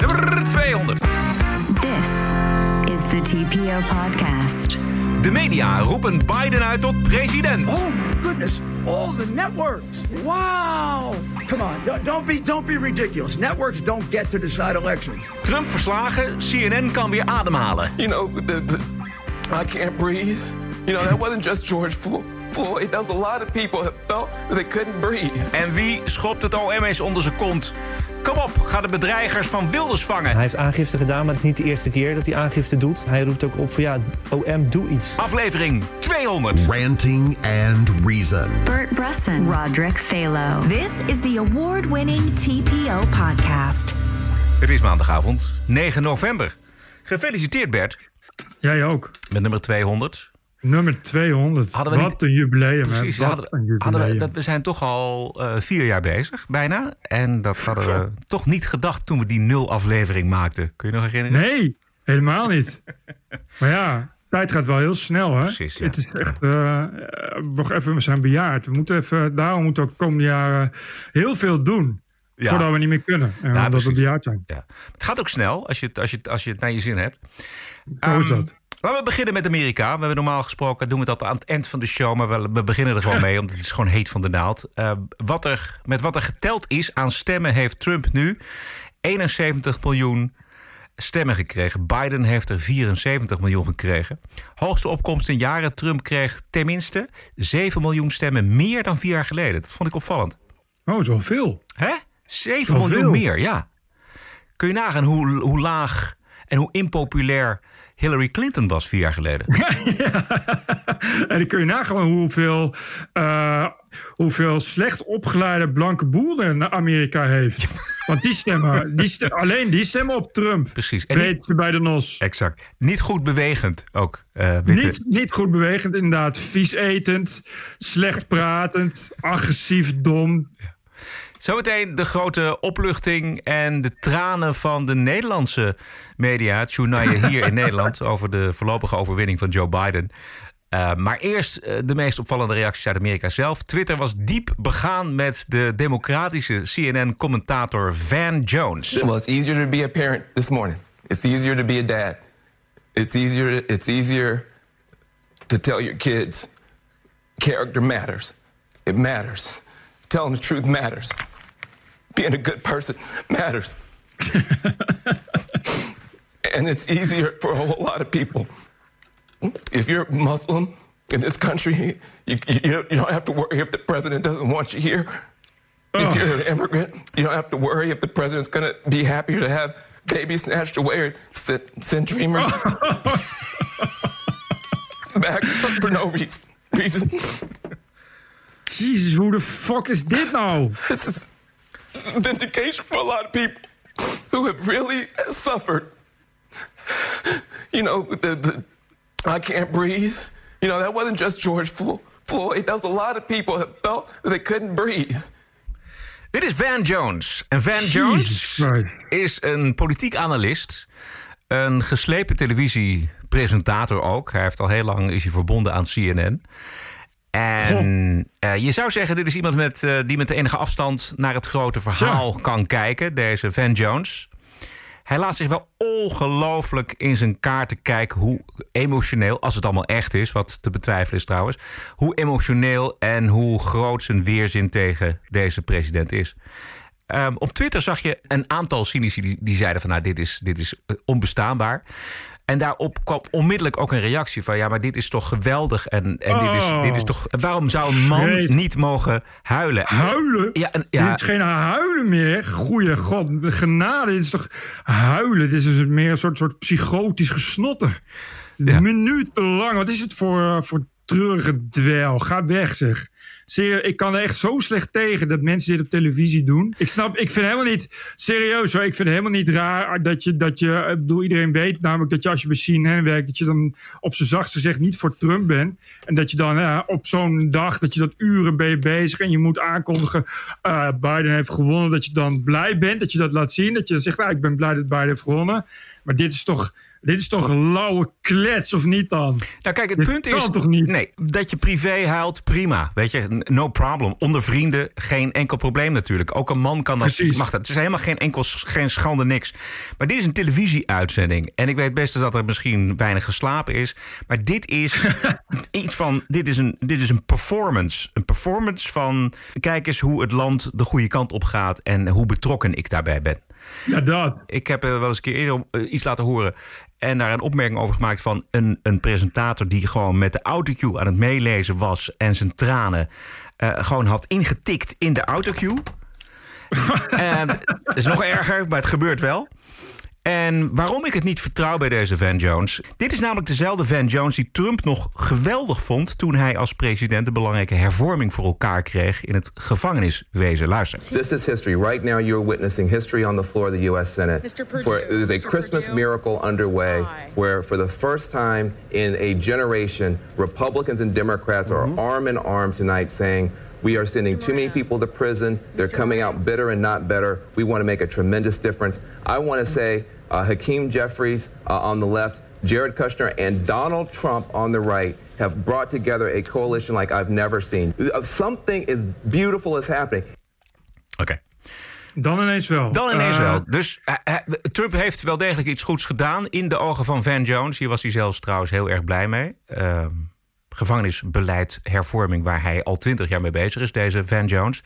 Nummer 200. This is the TPO podcast. De media roepen Biden uit tot president. Oh my goodness! All the networks! Wow! Come on, don't- be don't be ridiculous. Networks don't get to decide elections. Trump verslagen, CNN kan weer ademhalen. you know, the, the, I can't breathe. You know, that wasn't just George Flo- Floyd. That was a lot of people that felt that they couldn't breathe. En wie schopt het OM eens onder zijn kont? Kom op, ga de bedreigers van Wilders vangen. Hij heeft aangifte gedaan, maar het is niet de eerste keer dat hij aangifte doet. Hij roept ook op van ja, OM, doe iets. Aflevering 200. Ranting and Reason. Bert Bresson, Roderick Phalo. This is the award-winning TPO podcast. Het is maandagavond, 9 november. Gefeliciteerd Bert, Jij ook. met nummer 200. Nummer 200. Hadden we Wat niet- een jubileum, Precies, hè? Wat hadden, een we- hadden we, jubileum. dat, we zijn toch al eh, vier jaar bezig, bijna. En dat hadden we toch niet gedacht toen we die nul aflevering maakten. Kun je nog herinneren? Nee, helemaal niet. maar ja, tijd gaat wel heel snel, hè? Precies, ja. Het is echt... nog even, we zijn bejaard. We moeten even, daarom moeten we de komende jaren heel veel doen. Ja. Voordat we niet meer kunnen. En Ja, omdat we bejaard zijn. Ja. Het gaat ook snel als je, het- als, je, het- als je het naar je zin hebt. Zo is Ehm, dat. Laten we beginnen met Amerika. We hebben normaal gesproken, doen we dat aan het eind van de show. Maar we, beginnen er gewoon mee, omdat het is gewoon heet van de naald. Eh, wat er, met wat er geteld is aan stemmen heeft Trump nu 71 miljoen stemmen gekregen. Biden heeft er 74 miljoen gekregen. Hoogste opkomst in jaren. Trump kreeg tenminste 7 miljoen stemmen meer dan vier jaar geleden. Dat vond ik opvallend. Oh, zoveel. Hè? 7 Wel miljoen meer, ja. Kun je nagaan hoe, hoe laag en hoe impopulair Hillary Clinton was vier jaar geleden? En dan kun je nagaan hoeveel, eh, hoeveel slecht opgeleide blanke boeren Amerika heeft. Want die stemmen, die stem- alleen die stemmen op Trump. Precies. En Weet niet- je bij de NOS. Exact. Niet goed bewegend ook. eh. Niet, niet goed bewegend, inderdaad. Vies etend, slecht pratend, agressief, dom. Zometeen de grote opluchting en de tranen van de Nederlandse media. Het journaal hier in Nederland over de voorlopige overwinning van Joe Biden. Eh, maar eerst eh, de meest opvallende reacties uit Amerika zelf. Twitter was diep begaan met de democratische CNN-commentator Van Jones. Well, it's easier to be a parent this morning. It's easier to be a dad. It's easier. It's easier to tell your kids character matters. It matters. Tell them the truth matters. Being a good person matters. and it's easier for a whole lot of people. If you're Muslim in this country, you, you, you don't have to worry if the president doesn't want you here. If you're an immigrant, you don't have to worry if the president's going to be happier to have babies snatched away or send, send dreamers back for no reason. Jezus, hoe de fuck is dit nou? This is vindication for a lot of people who have really suffered. You know, the, the I can't breathe. You know, that wasn't just George Flo- Floyd. That was a lot of people that felt that they couldn't breathe. Dit is Van Jones. En Van Jesus Jones Christ. is een politiek analist. Een geslepen televisiepresentator ook. Hij heeft al heel lang is hij verbonden aan CNN. En eh, je zou zeggen, dit is iemand met, eh, die met de enige afstand naar het grote verhaal kan kijken. Deze Van Jones. Hij laat zich wel ongelooflijk in zijn kaarten kijken hoe emotioneel, als het allemaal echt is, wat te betwijfelen is trouwens, hoe emotioneel en hoe groot zijn weerzin tegen deze president is. Ehm, op Twitter zag je een aantal cynici die, die zeiden van nou dit is, dit is eh, onbestaanbaar. En daarop kwam onmiddellijk ook een reactie van ja, maar dit is toch geweldig en, en dit, is, Oh. dit is toch. Waarom zou een man niet mogen huilen? Huilen? Ja, en- Dit ja, is geen huilen meer. Goeie god, genade. Dit is toch huilen? Dit is dus meer een soort, soort psychotisch gesnotter. Ja. Minutenlang. Wat is het voor, eh, voor treurige dwel. Ga weg, zeg. Ik kan er echt zo slecht tegen dat mensen dit op televisie doen. Ik snap, ik vind helemaal niet, serieus hoor, ik vind helemaal niet raar dat je, dat je, ik bedoel, iedereen weet namelijk dat je als je bij CNN werkt, dat je dan op zijn zachtste gezegd niet voor Trump bent. En dat je dan op zo'n dag, dat je dat uren ben bezig en je moet aankondigen, eh, Biden heeft gewonnen, dat je dan blij bent, dat je dat laat zien, dat je zegt, nou, ik ben blij dat Biden heeft gewonnen. Maar dit is toch, dit is toch lauwe klets, of niet dan? Nou, kijk, het Dit punt kan is. toch niet? Nee, dat je privé huilt, prima. Weet je, no problem. Onder vrienden, geen enkel probleem natuurlijk. Ook een man kan dat. Precies. Mag dat. Het is helemaal geen enkel geen schande, niks. Maar dit is een televisieuitzending. En ik weet best dat er misschien weinig geslapen is. Maar dit is iets van. Dit is, een, dit is een performance. Een performance van. Kijk eens hoe het land de goede kant op gaat. En hoe betrokken ik daarbij ben. Ja, dat. Ik heb wel eens een keer eerder eh, iets laten horen. En daar een opmerking over gemaakt van een, een presentator die gewoon met de autocue aan het meelezen was. En zijn tranen eh, gewoon had ingetikt in de autocue. Dat is nog erger, maar het gebeurt wel. En waarom ik het niet vertrouw bij deze Van Jones. Dit is namelijk dezelfde Van Jones die Trump nog geweldig vond. toen hij als president de belangrijke hervorming voor elkaar kreeg. in het gevangeniswezen. Luister. This is history. Right now, you're witnessing history on the floor of the U.S. Senate. Mr. Perdue, For, there's a Mr. Christmas Perdue. miracle underway where, for the first time in a generation, Republicans and Democrats are arm in arm tonight saying, we are sending too many people to prison. They're coming out bitter and not better. We want to make a tremendous difference. I want to say uh, Hakeem Jeffries uh, on the left, Jared Kushner, and Donald Trump on the right have brought together a coalition like I've never seen. Uh, Something is beautiful is happening. Oké. Dan ineens wel. Dan ineens Eh, wel. Dus eh, eh, Trump heeft wel degelijk iets goeds gedaan in de ogen van Van Jones. Hier was hij zelfs trouwens heel erg blij mee. Ehm, gevangenisbeleid, hervorming, waar hij al twintig jaar mee bezig is, deze Van Jones.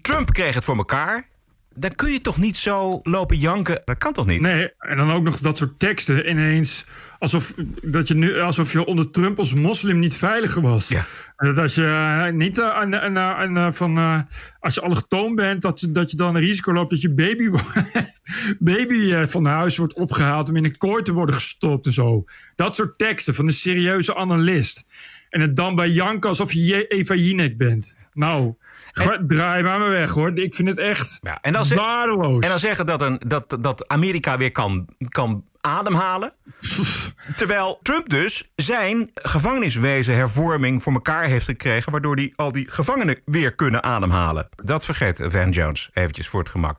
Trump kreeg het voor elkaar. Dan kun je toch niet zo lopen janken? Dat kan toch niet? Nee, en dan ook nog dat soort teksten ineens. Alsof, dat je, nu, alsof je onder Trump als moslim niet veiliger was. Ja. En Dat als je eh, niet eh, aan, aan, aan, aan, van. eh, als je allochtoon bent, dat, je- dat je dan een risico loopt dat je baby, baby eh, van huis wordt opgehaald om in een kooi te worden gestopt en zo. Dat soort teksten van een serieuze analist. En het dan bij Janke alsof je Je- Eva Jinek bent. Nou, draai maar maar weg hoor. Ik vind het echt Ja, en dan waardeloos. En dan zeggen dat, een, dat, dat Amerika weer kan, kan ademhalen. Terwijl Trump dus zijn gevangeniswezenhervorming voor elkaar heeft gekregen... waardoor die, al die gevangenen weer kunnen ademhalen. Dat vergeet Van Jones eventjes voor het gemak.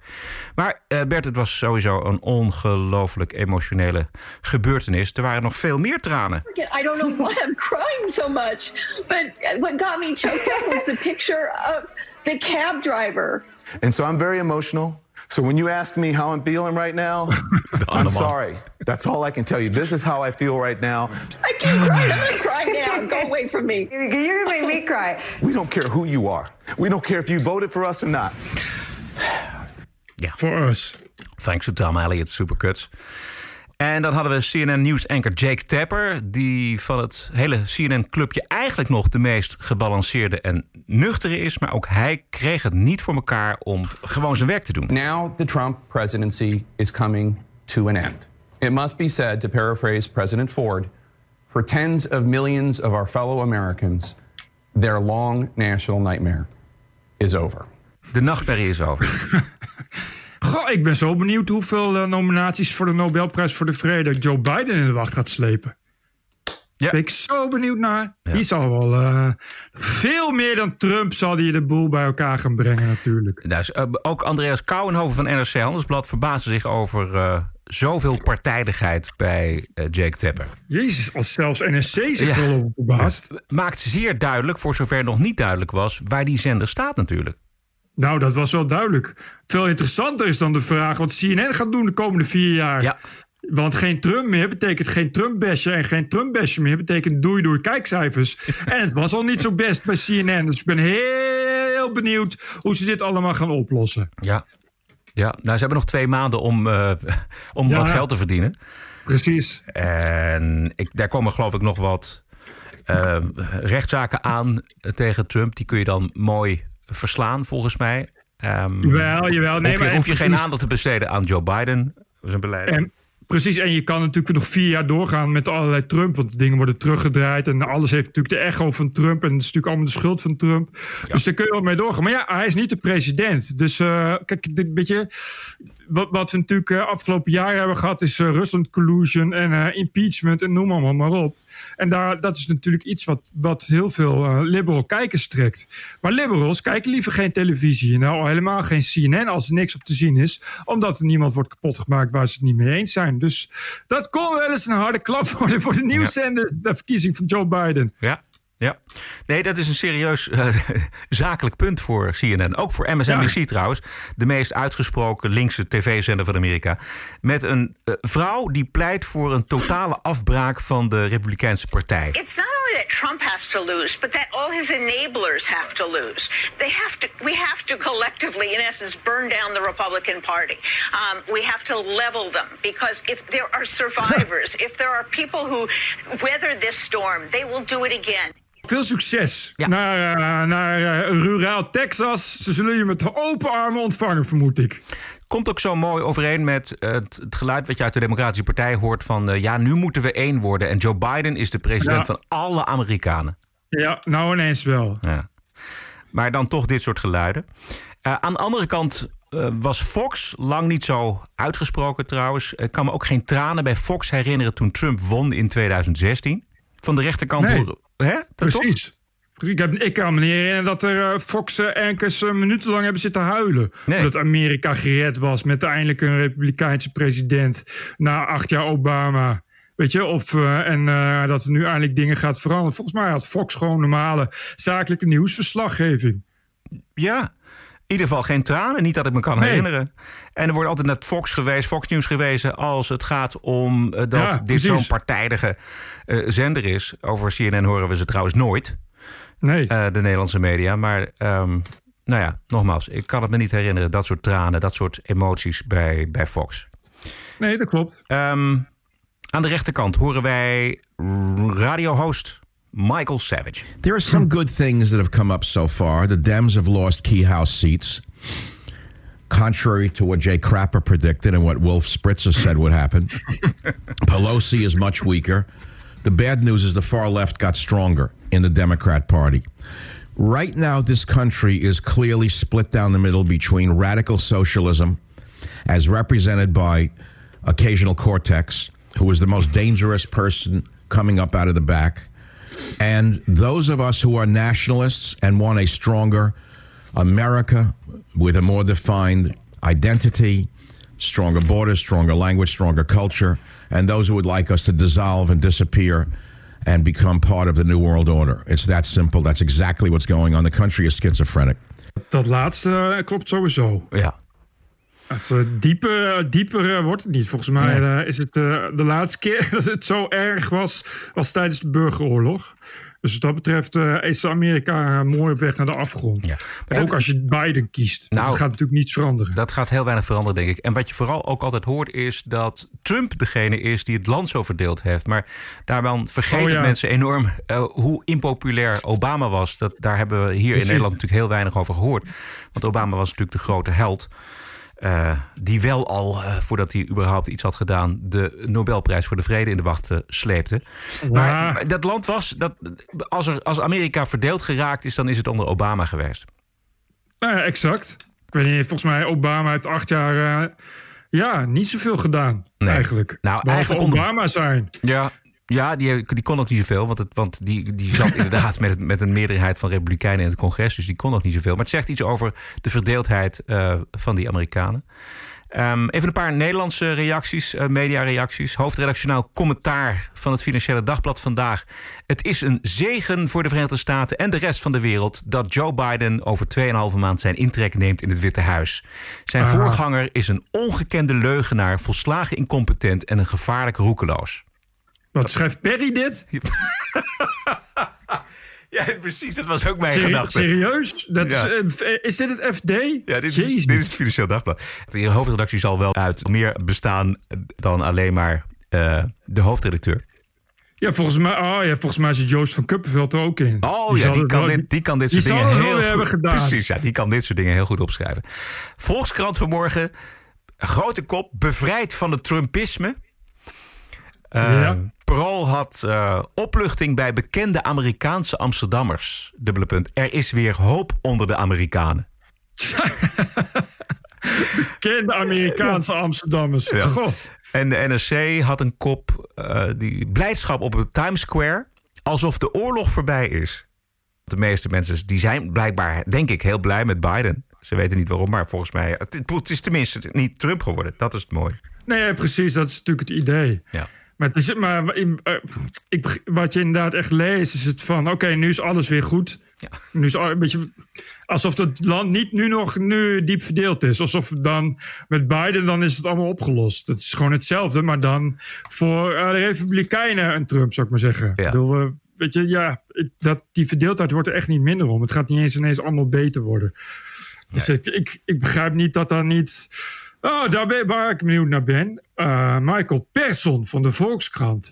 Maar eh, Bert, het was sowieso een ongelooflijk emotionele gebeurtenis. Er waren nog veel meer tranen. I don't know why I'm crying so much, but what got me choked up was the picture of the cab driver. And so I'm very emotional. So when you ask me how I'm feeling right now, I'm sorry. That's all I can tell you. This is how I feel right now. I can't cry. I'm not crying now. Go away from me. You're gonna make me cry. We don't care who you are. We don't care if you voted for us or not. Yeah. For us. Thanks to Tom Elliott, supercuts. En dan hadden we CNN News-anchor Jake Tapper... die van het hele CNN-clubje eigenlijk nog de meest gebalanceerde en nuchtere is. Maar ook hij kreeg het niet voor elkaar om gewoon zijn werk te doen. Now the Trump presidency is coming to an end. It must be said, to paraphrase President Ford, for tens of millions of our fellow Americans, their long national nightmare is over. De nachtmerrie is over. Goh, ik ben zo benieuwd hoeveel eh, nominaties voor de Nobelprijs voor de Vrede Joe Biden in de wacht gaat slepen. Ja. Ben ik zo benieuwd naar. Die zal wel eh, veel meer dan Trump zal die de boel bij elkaar gaan brengen natuurlijk. Dus, eh, ook Andreas Kouwenhoven van NRC Handelsblad verbaasde zich over zoveel partijdigheid bij Jake Tapper. Jezus, als zelfs NSC zich Ja. wel over verbaast. Maakt zeer duidelijk, voor zover nog niet duidelijk was, waar die zender staat natuurlijk. Nou, dat was wel duidelijk. Veel interessanter is dan de vraag wat CNN gaat doen de komende vier jaar. Ja. Want geen Trump meer betekent geen Trump-basje. En geen Trump-basje meer betekent doei doei kijkcijfers. en het was al niet zo best bij CNN. Dus ik ben heel benieuwd hoe ze dit allemaal gaan oplossen. Ja. Ja, nou, ze hebben nog twee maanden om, eh, om Ja. wat geld te verdienen. Precies. En ik, daar komen geloof ik nog wat eh, rechtszaken aan tegen Trump. Die kun je dan mooi verslaan, volgens mij. Ehm, Jawel, jawel. Nee, hoef je, maar hoef je geen aandacht te besteden aan Joe Biden, zijn beleid. En Precies, en je kan natuurlijk nog vier jaar doorgaan met allerlei Trump. Want de dingen worden teruggedraaid. En alles heeft natuurlijk de echo van Trump. En het is natuurlijk allemaal de schuld van Trump. Dus daar kun je wel mee doorgaan. Maar ja, hij is niet de president. Dus uh, kijk, dit beetje. Wat, wat we natuurlijk uh, afgelopen jaar hebben gehad, is uh, Russland collusion en impeachment en noem allemaal maar op. En daar, dat is natuurlijk iets wat, wat heel veel liberal kijkers trekt. Maar liberals kijken liever geen televisie. Nou, helemaal geen CNN als er niks op te zien is. Omdat er niemand wordt kapot gemaakt waar ze het niet mee eens zijn. Dus dat kon wel eens een harde klap worden voor de nieuwszender, ja. de verkiezing van Joe Biden. Ja. Ja, nee, dat is een serieus uh, zakelijk punt voor CNN. Ook voor MSNBC ja. trouwens, de meest uitgesproken linkse tv-zender van Amerika. Met een uh, vrouw die pleit voor een totale afbraak van de Republikeinse Partij. It's not only that Trump has to lose, but that all his enablers have to lose. They have to. We have to collectively, in essence, burn down the Republican Party. Um, we have to level them because if there are survivors, if there are people who weather this storm, they will do it again. Veel succes ja. naar, uh, naar uh, ruraal Texas. Ze zullen je met open armen ontvangen, vermoed ik. Komt ook zo mooi overeen met uh, het, het, geluid wat je uit de Democratische Partij hoort van... ja, nu moeten we één worden. En Joe Biden is de president ja. van alle Amerikanen. Ja, nou ineens wel. Ja. Maar dan toch dit soort geluiden. aan de andere kant was Fox lang niet zo uitgesproken trouwens. Ik kan me ook geen tranen bij Fox herinneren toen Trump won in 2016. Van de rechterkant nee. horen Hè? Precies. Toch? Ik, heb, ik kan me niet herinneren dat er uh, Fox-ankers uh, minutenlang hebben zitten huilen. Nee. Omdat Amerika gered was met eindelijk een republikeinse president na acht jaar Obama. Weet je, of, uh, en dat er nu eindelijk dingen gaat veranderen. Volgens mij had Fox gewoon normale zakelijke nieuwsverslaggeving. Ja, ieder geval geen tranen, niet dat ik me kan nee. herinneren. En er wordt altijd naar Fox geweest, Fox News gewezen... als het gaat om uh, dat Ja, dit zo'n partijdige uh, zender is. Over CNN horen we ze trouwens nooit. Nee. Uh, de Nederlandse media. Maar um, nou ja, nogmaals, ik kan het me niet herinneren... dat soort tranen, dat soort emoties bij, bij Fox. Nee, dat klopt. Um, aan de rechterkant horen wij radiohost Michael Savage. There are some good things that have come up so far. The Dems have lost key House seats, contrary to what Jay Crapper predicted and what Wolf Spritzer said would happen. Pelosi is much weaker. The bad news is the far left got stronger in the Democrat Party. Right now, this country is clearly split down the middle between radical socialism, as represented by occasional Cortex, who is the most dangerous person coming up out of the back and those of us who are nationalists and want a stronger America with a more defined identity, stronger borders, stronger language, stronger culture, and those who would like us to dissolve and disappear and become part of the New World Order. It's that simple. That's exactly what's going on. The country is schizophrenic. Dat laatste eh, klopt sowieso. Ja. Het is, uh, dieper, dieper uh, wordt het niet. Volgens mij is het de laatste keer dat het zo erg was, was tijdens de burgeroorlog. Dus wat dat betreft uh, is Amerika mooi op weg naar de afgrond. Ja. Maar ook als je Biden kiest. Nou, dat gaat natuurlijk niets veranderen. Dat gaat heel weinig veranderen, denk ik. En wat je vooral ook altijd hoort is dat Trump degene is die het land zo verdeeld heeft. Maar daarvan vergeten Oh ja. mensen enorm uh, hoe impopulair Obama was. Dat, daar hebben we hier Precies. in Nederland natuurlijk heel weinig over gehoord. Want Obama was natuurlijk de grote held. Uh, die wel al, uh, voordat hij überhaupt iets had gedaan, de Nobelprijs voor de Vrede in de wacht uh, sleepte. Ja. Maar, maar dat land was, dat, als, er, als Amerika verdeeld geraakt is, dan is het onder Obama geweest. Nou ja, exact. Ik weet niet, volgens mij Obama heeft acht jaar ja, niet zoveel gedaan. Nee. Eigenlijk. Nou, Behalve eigenlijk onder- Obama zijn. Ja, ja die, die kon ook niet zoveel. Want, het, want die, die zat inderdaad met, het, met een meerderheid van Republikeinen in het congres. Dus die kon ook niet zoveel. Maar het zegt iets over de verdeeldheid uh, van die Amerikanen. Um, even een paar Nederlandse reacties, uh, mediareacties. Hoofdredactionaal commentaar van het Financiële Dagblad vandaag. Het is een zegen voor de Verenigde Staten en de rest van de wereld... dat Joe Biden over 2,5 maand zijn intrek neemt in het Witte Huis. Zijn voorganger is een ongekende leugenaar... volslagen incompetent en een gevaarlijk roekeloos. Wat schrijft Perry dit? Ja, precies. Dat was ook mijn Serie- gedachte. Serieus? Dat Ja. is, eh, is dit het FD? Ja, dit is, dit is het Financieel Dagblad. De hoofdredactie zal wel uit meer bestaan dan alleen maar uh, de hoofdredacteur. Ja, volgens mij, oh, ja, volgens mij zit Joost van Kuppenveld er ook in. Oh ja, die kan, wel- dit, die kan dit die soort dingen heel goed gedaan. Precies, ja, die kan dit soort dingen heel goed opschrijven. Volkskrant vanmorgen, grote kop, bevrijd van het Trumpisme. Ja. Parool had eh, opluchting bij bekende Amerikaanse Amsterdammers. Dubbele punt. Er is weer hoop onder de Amerikanen. Ken de Amerikaanse Amsterdammers. Ja. Goh. En de NRC had een kop, eh, die blijdschap op het Times Square, alsof de oorlog voorbij is. De meeste mensen die zijn blijkbaar, denk ik, heel blij met Biden. Ze weten niet waarom, maar volgens mij, het, het is tenminste niet Trump geworden. Dat is het mooie. Nee, precies. Dat is natuurlijk het idee. Ja. Maar, het is, maar eh, ik, wat je inderdaad echt leest, is het van: oké, nu is alles weer goed. Nu is een beetje alsof het land niet nu nog nu diep verdeeld is. Alsof dan met Biden dan is het allemaal opgelost. Het is gewoon hetzelfde, maar dan voor eh, de Republikeinen en Trump, zou ik maar zeggen. Ik bedoel, eh, weet je, ja, dat, die verdeeldheid wordt er echt niet minder om. Het gaat niet eens ineens allemaal beter worden. Dus ik, ik, ik begrijp niet dat daar niet. Oh, daar ben, waar ik benieuwd naar ben. Eh, Michael Persson van de Volkskrant.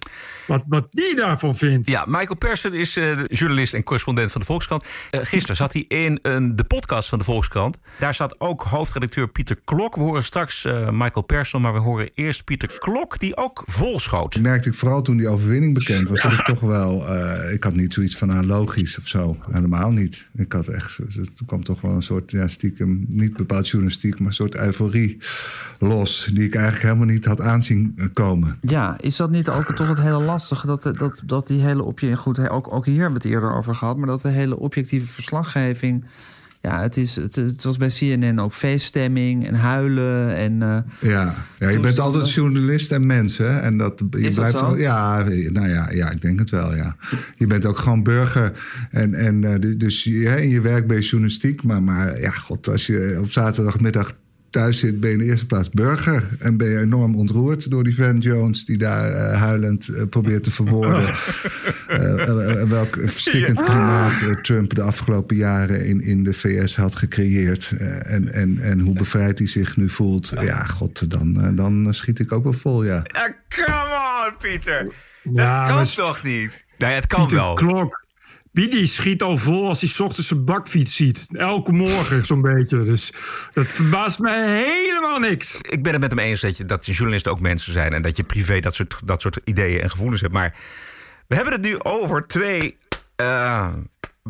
Wat, wat die daarvan vindt. Ja, Michael Persson is eh, de journalist en correspondent van de Volkskrant. Eh, gisteren zat hij in een, de podcast van de Volkskrant. Daar staat ook hoofdredacteur Pieter Klok. We horen straks eh, Michael Persson, maar we horen eerst Pieter Klok, die ook volschoot. merkte ik vooral toen die overwinning bekend was, dat ik toch wel. eh, ik had niet zoiets van ah, logisch of zo. Helemaal niet. Ik had echt. Toen kwam toch wel een soort ja, stiekem, niet bepaald journalistiek, maar een soort euforie los. Die ik eigenlijk helemaal niet had aanzien komen. Ja, is dat niet ook toch het hele lastige? Dat, dat, dat die hele objectieve. Goed, ook, ook hier hebben we het eerder over gehad. Maar dat de hele objectieve verslaggeving. Ja, het, is, het, het was bij CNN ook feeststemming en huilen. En, eh, Ja, ja je bent altijd journalist en mens, hè? En dat, je Is dat blijft zo? wel- ja, nou ja, ja, ik denk het wel, ja. Je bent ook gewoon burger. En, en eh, du- dus ja, in je werk je journalistiek. Maar, maar ja, god, als je op zaterdagmiddag thuis zit, ben je in de eerste plaats burger. En ben je enorm ontroerd door die Van Jones... die daar eh, huilend eh, probeert te verwoorden... eh, welk verstikkend klimaat eh, Trump de afgelopen jaren in, in de VS had gecreëerd. Eh, en, en, en hoe bevrijd hij zich nu voelt. Ja, god, dan, dan schiet ik ook wel vol, ja. Ja, come on, Pieter. Ja, dat kan maar- toch niet? Nee, het kan Pieter wel. Klok. Wie die schiet al vol als hij ochtends zijn bakfiets ziet. Elke morgen zo'n beetje. Dus dat verbaast mij helemaal niks. Ik ben het met hem eens dat, je, dat journalisten ook mensen zijn... en dat je privé dat soort, dat soort ideeën en gevoelens hebt. Maar we hebben het nu over twee eh,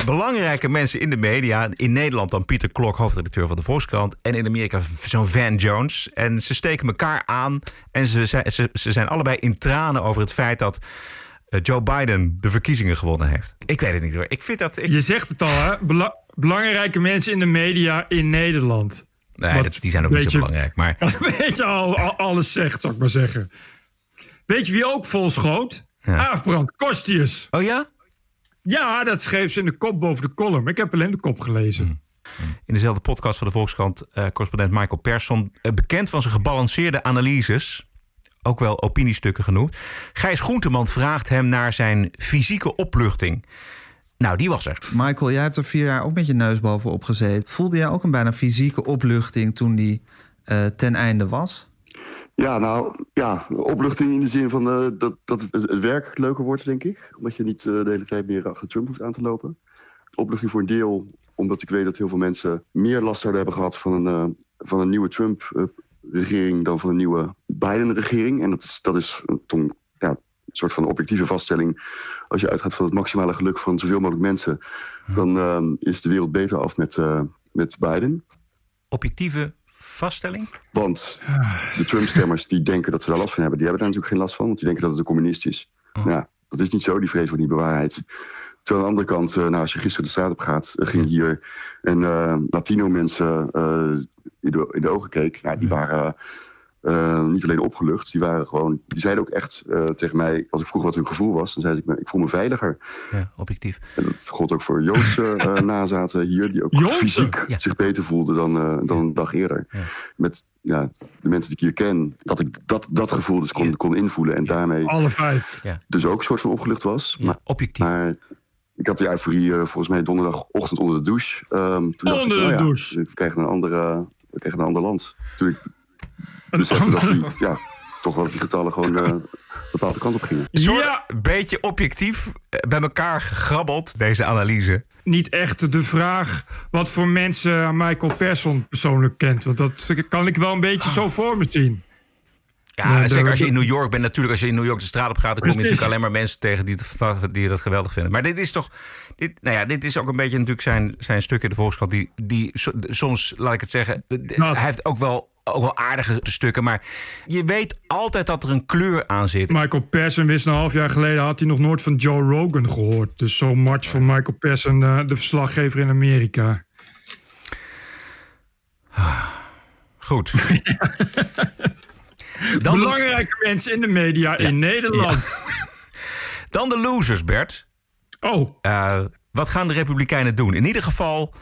belangrijke mensen in de media. In Nederland dan Pieter Klok, hoofdredacteur van de Volkskrant... en in Amerika zo'n Van Jones. En ze steken elkaar aan en ze, ze, ze zijn allebei in tranen over het feit... dat Joe Biden de verkiezingen gewonnen heeft. Ik weet het niet hoor. Ik vind dat... Ik... Je zegt het al, hè? Bela- belangrijke mensen in de media in Nederland. Nee, Wat dat, die zijn ook niet zo belangrijk. Maar Wat een beetje al, al- alles zegt, zou ik maar zeggen. Weet je wie ook vol schoot? Aafbrand, Kostius. Oh ja? Ja, dat schreef ze in de kop boven de column. Ik heb alleen de kop gelezen. in dezelfde podcast van de Volkskrant... eh, correspondent Michael Persson... eh, bekend van zijn gebalanceerde analyses... ook wel opiniestukken genoemd. Gijs Groenteman vraagt hem naar zijn fysieke opluchting. Nou, die was er. Michael, jij hebt er vier jaar ook met je neus bovenop gezeten. Voelde jij ook een bijna fysieke opluchting toen die eh, ten einde was? Ja, nou, ja, opluchting in de zin van eh, dat, dat het, het werk leuker wordt, denk ik. Omdat je niet eh, de hele tijd meer achter Trump hoeft aan te lopen. Opluchting voor een deel, omdat ik weet dat heel veel mensen meer last zouden hebben gehad van een, eh, van een nieuwe Trump-regering dan van een nieuwe Biden-regering. En dat is, dat is een, ja, een soort van objectieve vaststelling. Als je uitgaat van het maximale geluk van zoveel mogelijk mensen, dan eh, is de wereld beter af met, eh, met Biden. Objectieve vaststelling? Want de Trump-stemmers die denken dat ze daar last van hebben, die hebben daar natuurlijk geen last van, want die denken dat het een communist is. Nou, ja, dat is niet zo, die vrees wordt niet bewaarheid. Terwijl aan de andere kant, eh, nou, als je gisteren de straat op gaat, eh, ging hier een eh, Latino-mensen eh, in, de, in de ogen keek. Ja, die waren niet alleen opgelucht, die waren gewoon, die zeiden ook echt eh, tegen mij, als ik vroeg wat hun gevoel was, dan zei ik, ik voel me veiliger. Ja, objectief. En dat gold ook voor Joodse eh, nazaten hier, die ook Joodse? fysiek zich beter voelden dan, eh, dan een dag eerder. Met ja, de mensen die ik hier ken, dat ik dat, dat gevoel dus kon, kon invoelen en daarmee Alle vijf. dus ook een soort van opgelucht was. maar, objectief. Maar ik had die euforie eh, volgens mij donderdagochtend onder de douche. Ehm, toen dacht Onder ik, de ja, douche. We krijgen een, andere, we krijgen een ander land. Toen ik besefte dat die, ja, toch wel die getallen gewoon eh, een bepaalde kant op gingen. Ja. Een beetje objectief eh, bij elkaar gegrabbeld, deze analyse. Niet echt de vraag wat voor mensen Michael Persson persoonlijk kent. Want dat kan ik wel een beetje zo voor me zien. Ja, Ja, zeker als je in New York bent. Natuurlijk, als je in New York de straat op gaat, dan kom je natuurlijk alleen maar mensen tegen die, het, die dat geweldig vinden. Maar dit is toch. Dit, nou ja, dit is ook een beetje natuurlijk zijn, zijn stuk in de Volkskrant. Die, die so- soms, laat ik het zeggen. Hij heeft ook wel, ook wel aardige stukken. Maar je weet altijd dat er een kleur aan zit. Michael Persson wist een half jaar geleden had hij nog nooit van Joe Rogan gehoord. Dus zo much voor Michael Persson, eh, de verslaggever in Amerika. Goed. Dan de- Belangrijke mensen in de media in Nederland. Dan de losers, Bert. Oh. wat gaan de Republikeinen doen? In ieder geval eh,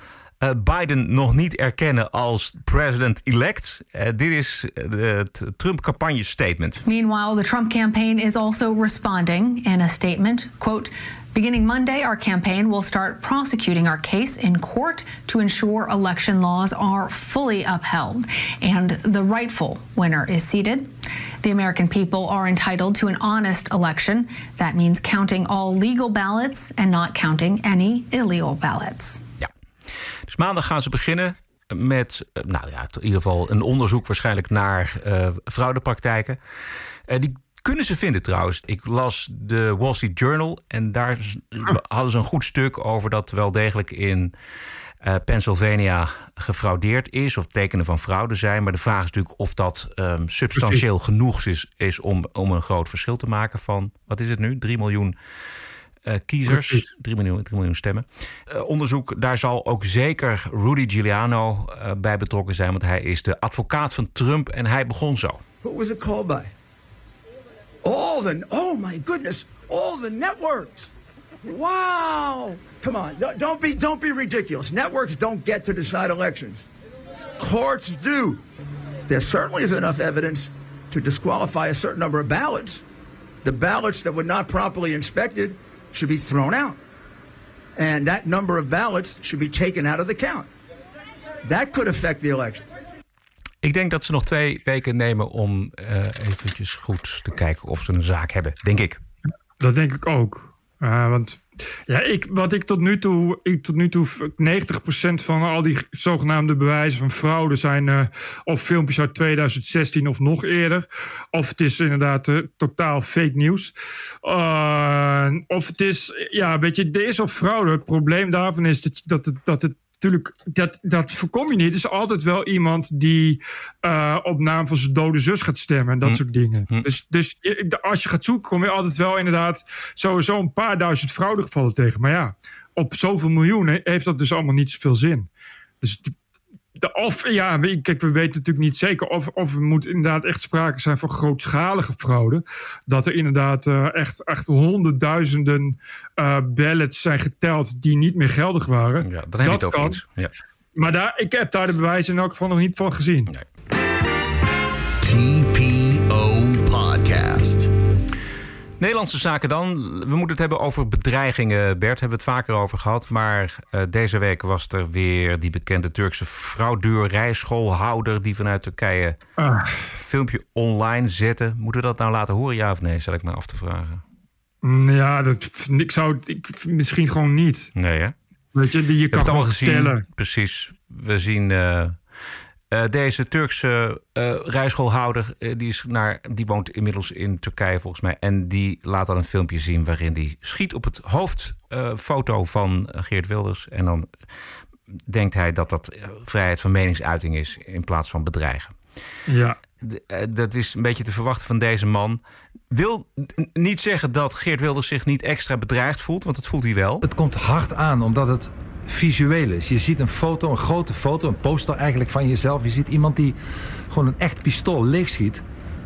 Biden nog niet erkennen als president-elect. Eh, dit is eh, het Trump-campagne-statement. Meanwhile, the Trump campaign is also responding in a statement. Quote, Beginning Monday, our campaign will start prosecuting our case in court to ensure election laws are fully upheld and the rightful winner is seated. The American people are entitled to an honest election. That means counting all legal ballots and not counting any illegal ballots. Dus maandag gaan ze beginnen met, eh, nou ja, in ieder geval een onderzoek waarschijnlijk naar eh fraudepraktijken. Eh, die kunnen ze vinden trouwens. Ik las de Wall Street Journal en daar hadden ze een goed stuk over dat wel degelijk in Pennsylvania gefraudeerd is of tekenen van fraude zijn. Maar de vraag is natuurlijk of dat ehm, substantieel genoeg is, is om, om een groot verschil te maken van, wat is het nu, 3 miljoen eh, kiezers, 3 miljoen, 3 miljoen stemmen. Eh, onderzoek, daar zal ook zeker Rudy Giuliano eh, bij betrokken zijn, want hij is de advocaat van Trump en hij begon zo. Who was it called by? All the, oh my goodness, all the networks. Wow. Come on, don't- don't be, don't be ridiculous. Networks don't get to decide elections. Courts do. There certainly is enough evidence to disqualify a certain number of ballots. The ballots that were not properly inspected should be thrown out. And that number of ballots should be taken out of the count. That could affect the election. Ik denk dat ze nog twee weken nemen om eh eventjes goed te kijken of ze een zaak hebben, denk ik. Dat denk ik ook. Uh, want ja, ik, wat ik tot nu toe, ik tot nu toe 90% van al die zogenaamde bewijzen van fraude zijn uh, of filmpjes uit 2016 of nog eerder. Of het is inderdaad uh, totaal fake nieuws. Of het is, ja, weet je, er is al fraude. Het probleem daarvan is dat, dat, dat het natuurlijk, dat, dat voorkom je niet. Er is altijd wel iemand die uh, op naam van zijn dode zus gaat stemmen en dat Hm. soort dingen. Dus, dus je- als je gaat zoeken, kom je altijd wel inderdaad sowieso een paar duizend fraudegevallen tegen. Maar ja, op zoveel miljoen heeft dat dus allemaal niet zoveel zin. Dus de- of ja, kijk, we weten natuurlijk niet zeker of, of er moet inderdaad echt sprake zijn van grootschalige fraude. Dat er inderdaad eh, echt, echt honderdduizenden eh ballots zijn geteld die niet meer geldig waren. Ja, dan heb je het over kan. iets. Ja. Maar daar, ik heb daar de bewijzen in elk geval nog niet van gezien. TPO Nederlandse zaken dan. We moeten het hebben over bedreigingen, Bert. Hebben we het vaker over gehad. Maar eh, deze week was er weer die bekende Turkse fraudeur-rijschoolhouder... die vanuit Turkije Ah. een filmpje online zette. Moeten we dat nou laten horen, ja of nee? Zal ik me af te vragen. Mm, Ja, dat, ik zou ik, misschien gewoon niet. Nee, hè? Weet je, je Je kan het allemaal gezien. vertellen. Precies. We zien eh, eh, deze Turkse eh rijschoolhouder. eh, die, is naar, die woont inmiddels in Turkije volgens mij. En die laat dan een filmpje zien waarin die schiet op het hoofdfoto van Geert Wilders. En dan denkt hij dat dat vrijheid van meningsuiting is in plaats van bedreigen. Ja. Dat is een beetje te verwachten van deze man. Wil niet zeggen dat Geert Wilders zich niet extra bedreigd voelt, want dat voelt hij wel. Het komt hard aan omdat het visueel is. Je ziet een foto, een grote foto, een poster eigenlijk van jezelf. Je ziet iemand die gewoon een echt pistool leegschiet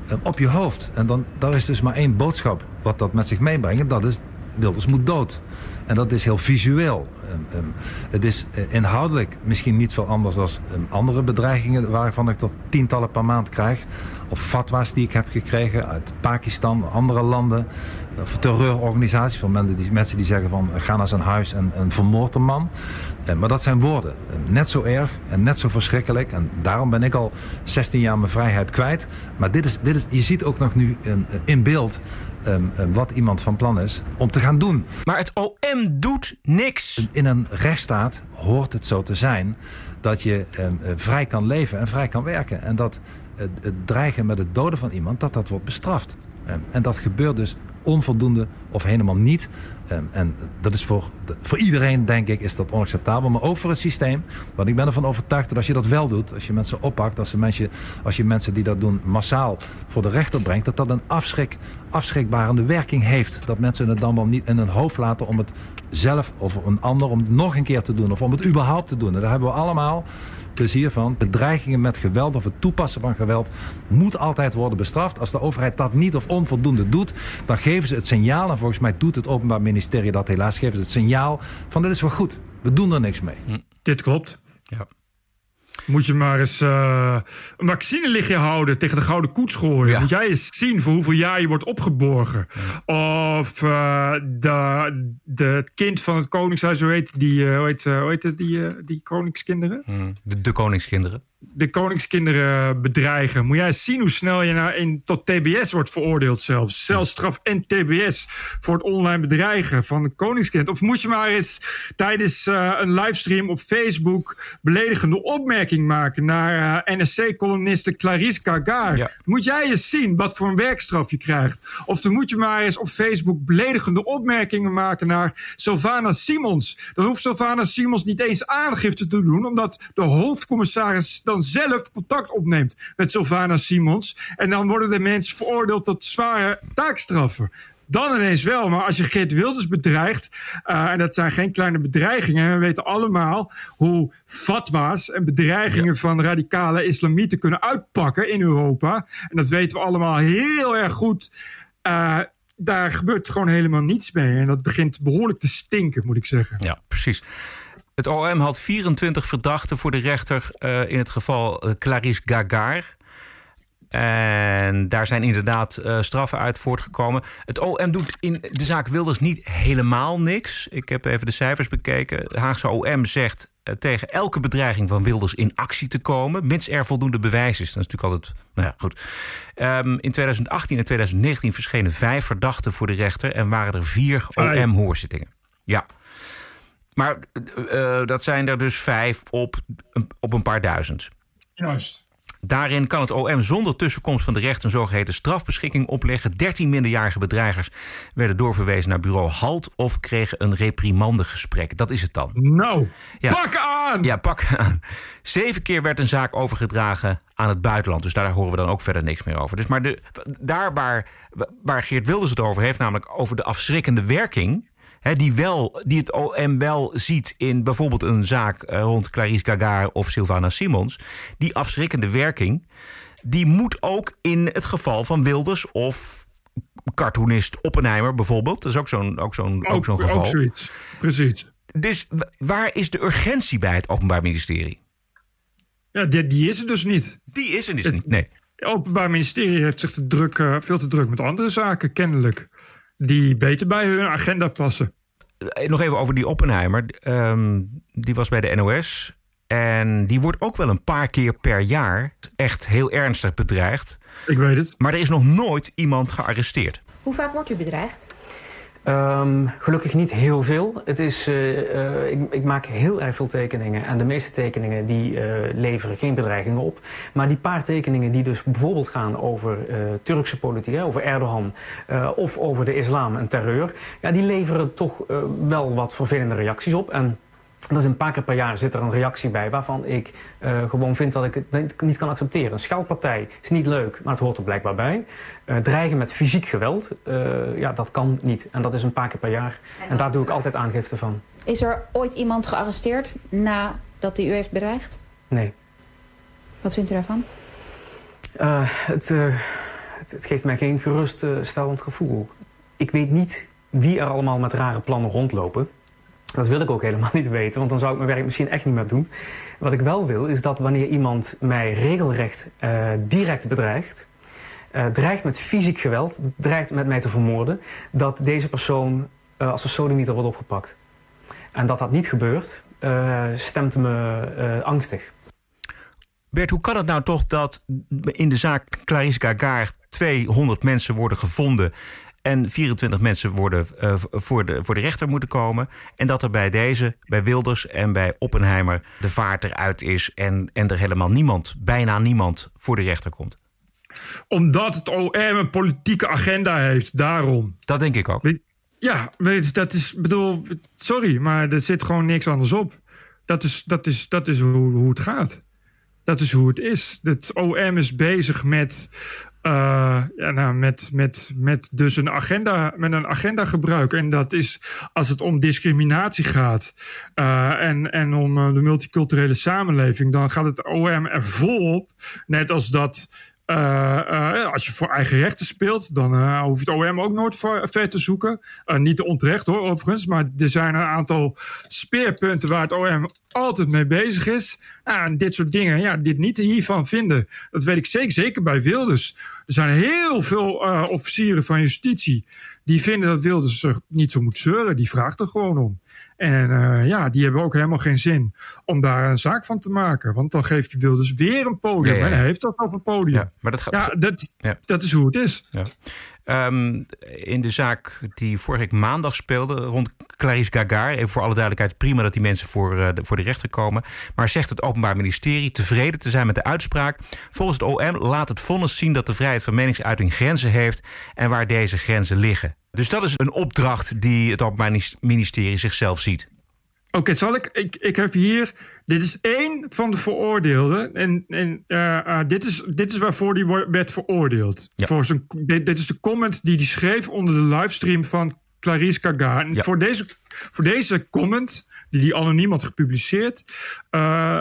eh, op je hoofd. En dan, daar is dus maar één boodschap wat dat met zich meebrengt. En dat is, Wilders moet dood. En dat is heel visueel. Ehm, ehm, het is eh, inhoudelijk misschien niet veel anders dan ehm, andere bedreigingen... waarvan ik tot tientallen per maand krijg. Of fatwa's die ik heb gekregen uit Pakistan, andere landen. Of terreurorganisaties van mensen die, mensen die zeggen van... ga naar zijn huis en, en vermoord een man. Eh, Maar dat zijn woorden. Eh, Net zo erg en net zo verschrikkelijk. En daarom ben ik al 16 jaar mijn vrijheid kwijt. Maar dit is, dit is, je ziet ook nog nu ehm, in beeld ehm, ehm, wat iemand van plan is om te gaan doen. Maar het OM doet niks. In een rechtsstaat hoort het zo te zijn dat je eh, vrij kan leven en vrij kan werken. En dat het, het dreigen met het doden van iemand, dat dat wordt bestraft. En dat gebeurt dus onvoldoende of helemaal niet. Ehm, en dat is voor, voor iedereen, denk ik, is dat onacceptabel. Maar ook voor het systeem. Want ik ben ervan overtuigd dat als je dat wel doet, als je mensen oppakt, als mensen, als je mensen die dat doen massaal voor de rechter brengt, dat dat een afschrik, afschrikbarende werking heeft. Dat mensen het dan wel niet in hun hoofd laten om het zelf of een ander om het nog een keer te doen. Of om het überhaupt te doen. En daar hebben we allemaal plezier van. Bedreigingen met geweld of het toepassen van geweld moet altijd worden bestraft. Als de overheid dat niet of onvoldoende doet, dan geven ze het signaal, en volgens mij doet het Openbaar Ministerie dat helaas, geven ze het signaal van dit is wel goed. We doen er niks mee. Dit klopt. Ja. Moet je maar eens eh, een vaccine liggen houden tegen de gouden koets gooien. Moet jij eens zien voor hoeveel jaar je wordt opgeborgen. Of eh, de, de, het kind van het koningshuis, hoe heet die, eh, hoe heet, hoe heet die, die koningskinderen? De, de koningskinderen. De koningskinderen bedreigen. Moet jij zien hoe snel je nou in, tot TBS wordt veroordeeld zelfs. Celstraf en TBS voor het online bedreigen van een koningskind. Of moet je maar eens tijdens eh, een livestream op Facebook... beledigende opmerking maken naar eh, NSC-columniste Clarice Gagar. Moet jij eens zien wat voor een werkstraf je krijgt. Of dan moet je maar eens op Facebook beledigende opmerkingen maken naar Sylvana Simons. Dan hoeft Sylvana Simons niet eens aangifte te doen, omdat de hoofdcommissaris dan zelf contact opneemt met Sylvana Simons. En dan worden de mensen veroordeeld tot zware taakstraffen. Dan ineens wel, maar als je Geert Wilders bedreigt, eh, en dat zijn geen kleine bedreigingen, en we weten allemaal hoe fatwa's en bedreigingen van radicale islamieten kunnen uitpakken in Europa. En dat weten we allemaal heel erg goed. Eh, daar gebeurt gewoon helemaal niets mee. En dat begint behoorlijk te stinken, moet ik zeggen. Ja, precies. Het OM had 24 verdachten voor de rechter eh, in het geval eh, Clarice Gagar. En daar zijn inderdaad eh, straffen uit voortgekomen. Het OM doet in de zaak Wilders niet helemaal niks. Ik heb even de cijfers bekeken. Het Haagse OM zegt tegen elke bedreiging van Wilders in actie te komen, mits er voldoende bewijs is. Dat is natuurlijk altijd. Nou ja, goed. Ehm, in 2018 en 2019 verschenen vijf verdachten voor de rechter en waren er vier. OM-hoorzittingen. Ja. Maar eh, eh, dat zijn er dus vijf op, een- op een paar duizend. Juist. Daarin kan het OM zonder tussenkomst van de rechter een zogeheten strafbeschikking opleggen. 13 minderjarige bedreigers werden doorverwezen naar bureau HALT of kregen een reprimandegesprek. Dat is het dan. Nou, Ja. pak aan! Ja, pak aan. Zeven keer werd een zaak overgedragen aan het buitenland. Dus daar horen we dan ook verder niks meer over. Dus maar de, daar waar, waar Geert Wilders het over heeft, namelijk over de afschrikkende werking. Hè, die, wel, die het OM wel ziet in bijvoorbeeld een zaak eh, rond Clarice Gagar of Sylvana Simons. Die afschrikkende werking, die moet ook in het geval van Wilders of cartoonist Oppenheimer bijvoorbeeld. Dat is ook zo'n ook zo'n ook zo'n geval. Ook zoiets. Precies. Dus waar is de urgentie bij het Openbaar Ministerie? Ja, die, die is er dus niet. Die is er dus niet, nee. Het Openbaar Ministerie heeft zich te druk, eh, veel te druk met andere zaken, kennelijk. Die beter bij hun agenda passen. Eh, Nog even over die Oppenheimer. Ehm, die was bij de NOS. En die wordt ook wel een paar keer per jaar echt heel ernstig bedreigd. Ik weet het. Maar er is nog nooit iemand gearresteerd. Hoe vaak wordt u bedreigd? Ehm, gelukkig niet heel veel. Het is, eh, eh, ik, ik maak heel erg veel tekeningen. En de meeste tekeningen die eh, leveren geen bedreigingen op. Maar die paar tekeningen die dus bijvoorbeeld gaan over Turkse politiek, over Erdogan of over de islam en terreur, ja, die leveren toch wel wat vervelende reacties op. En dat is een paar keer per jaar zit er een reactie bij waarvan ik eh, gewoon vind dat ik het niet- kan accepteren. Een scheldpartij is niet leuk, maar het hoort er blijkbaar bij. Eh, dreigen met fysiek geweld, eh, ja, dat kan niet. En dat is een paar keer per jaar. En daar doe ik altijd aangifte van. Is er ooit iemand gearresteerd nadat hij u heeft bedreigd? Nee. Wat vindt u daarvan? Het, het, het geeft mij geen geruststellend gevoel. Ik weet niet wie er allemaal met rare plannen rondlopen. Dat wil ik ook helemaal niet weten, want dan zou ik mijn werk misschien echt niet meer doen. Wat ik wel wil, is dat wanneer iemand mij regelrecht eh, direct bedreigt, eh, dreigt met fysiek geweld, dreigt met mij te vermoorden, dat deze persoon eh, als een sodemieter wordt opgepakt. En dat dat niet gebeurt, stemt me angstig. Bert, hoe kan het nou toch dat in de zaak Clarice Gagar 200 mensen worden gevonden En 24 mensen worden eh, voor, de, voor de rechter moeten komen. En dat er bij deze, bij Wilders en bij Oppenheimer... de vaart eruit is en, en er helemaal niemand, bijna niemand, voor de rechter komt. Omdat het OM een politieke agenda heeft, daarom. Dat denk ik ook. Ja, weet je, dat is, bedoel, sorry, maar er zit gewoon niks anders op. Dat is, dat is, dat is hoe, hoe het gaat. Dat is hoe het is. Het OM is bezig met, eh, nou, met, met, met dus een agenda, met een agenda gebruik. En dat is als het om discriminatie gaat eh, en, en om eh, de multiculturele samenleving, dan gaat het OM er volop. Net als dat uh, uh, als je voor eigen rechten speelt, dan uh, hoeft het OM ook nooit ver, te zoeken. niet onterecht hoor, overigens, maar er zijn een aantal speerpunten waar het OM altijd mee bezig is. En dit soort dingen, ja, dit niet hiervan vinden, dat weet ik zeker, zeker bij Wilders. Er zijn heel veel officieren van justitie die vinden dat Wilders niet zo moet zeuren. Die vraagt er gewoon om. En uh, ja, die hebben ook helemaal geen zin om daar een zaak van te maken. Want dan geeft hij Wilders weer een podium. Ja, ja, ja. En hij heeft dat op een podium. Ja, maar dat, gaat... ja, dat, dat is hoe het is. Um, in de zaak die vorige week maandag speelde rond Clarice Gagar. Even voor alle duidelijkheid, prima dat die mensen voor, uh, de, voor de rechter komen. Maar zegt het Openbaar Ministerie tevreden te zijn met de uitspraak. Volgens het OM laat het vonnis zien dat de vrijheid van meningsuiting grenzen heeft. En waar deze grenzen liggen. Dus dat is een opdracht die het Openbaar Ministerie zichzelf ziet. Oké, okay, zal ik, ik. Ik heb hier. Dit is één van de veroordeelden. En, en uh, uh, dit, is, dit is waarvoor die werd veroordeeld. Ja. Voor zijn, dit, dit, is de comment die hij schreef onder de livestream van Clarice Kaga. Ja. voor, deze, voor deze comment, die hij anoniem had gepubliceerd, uh,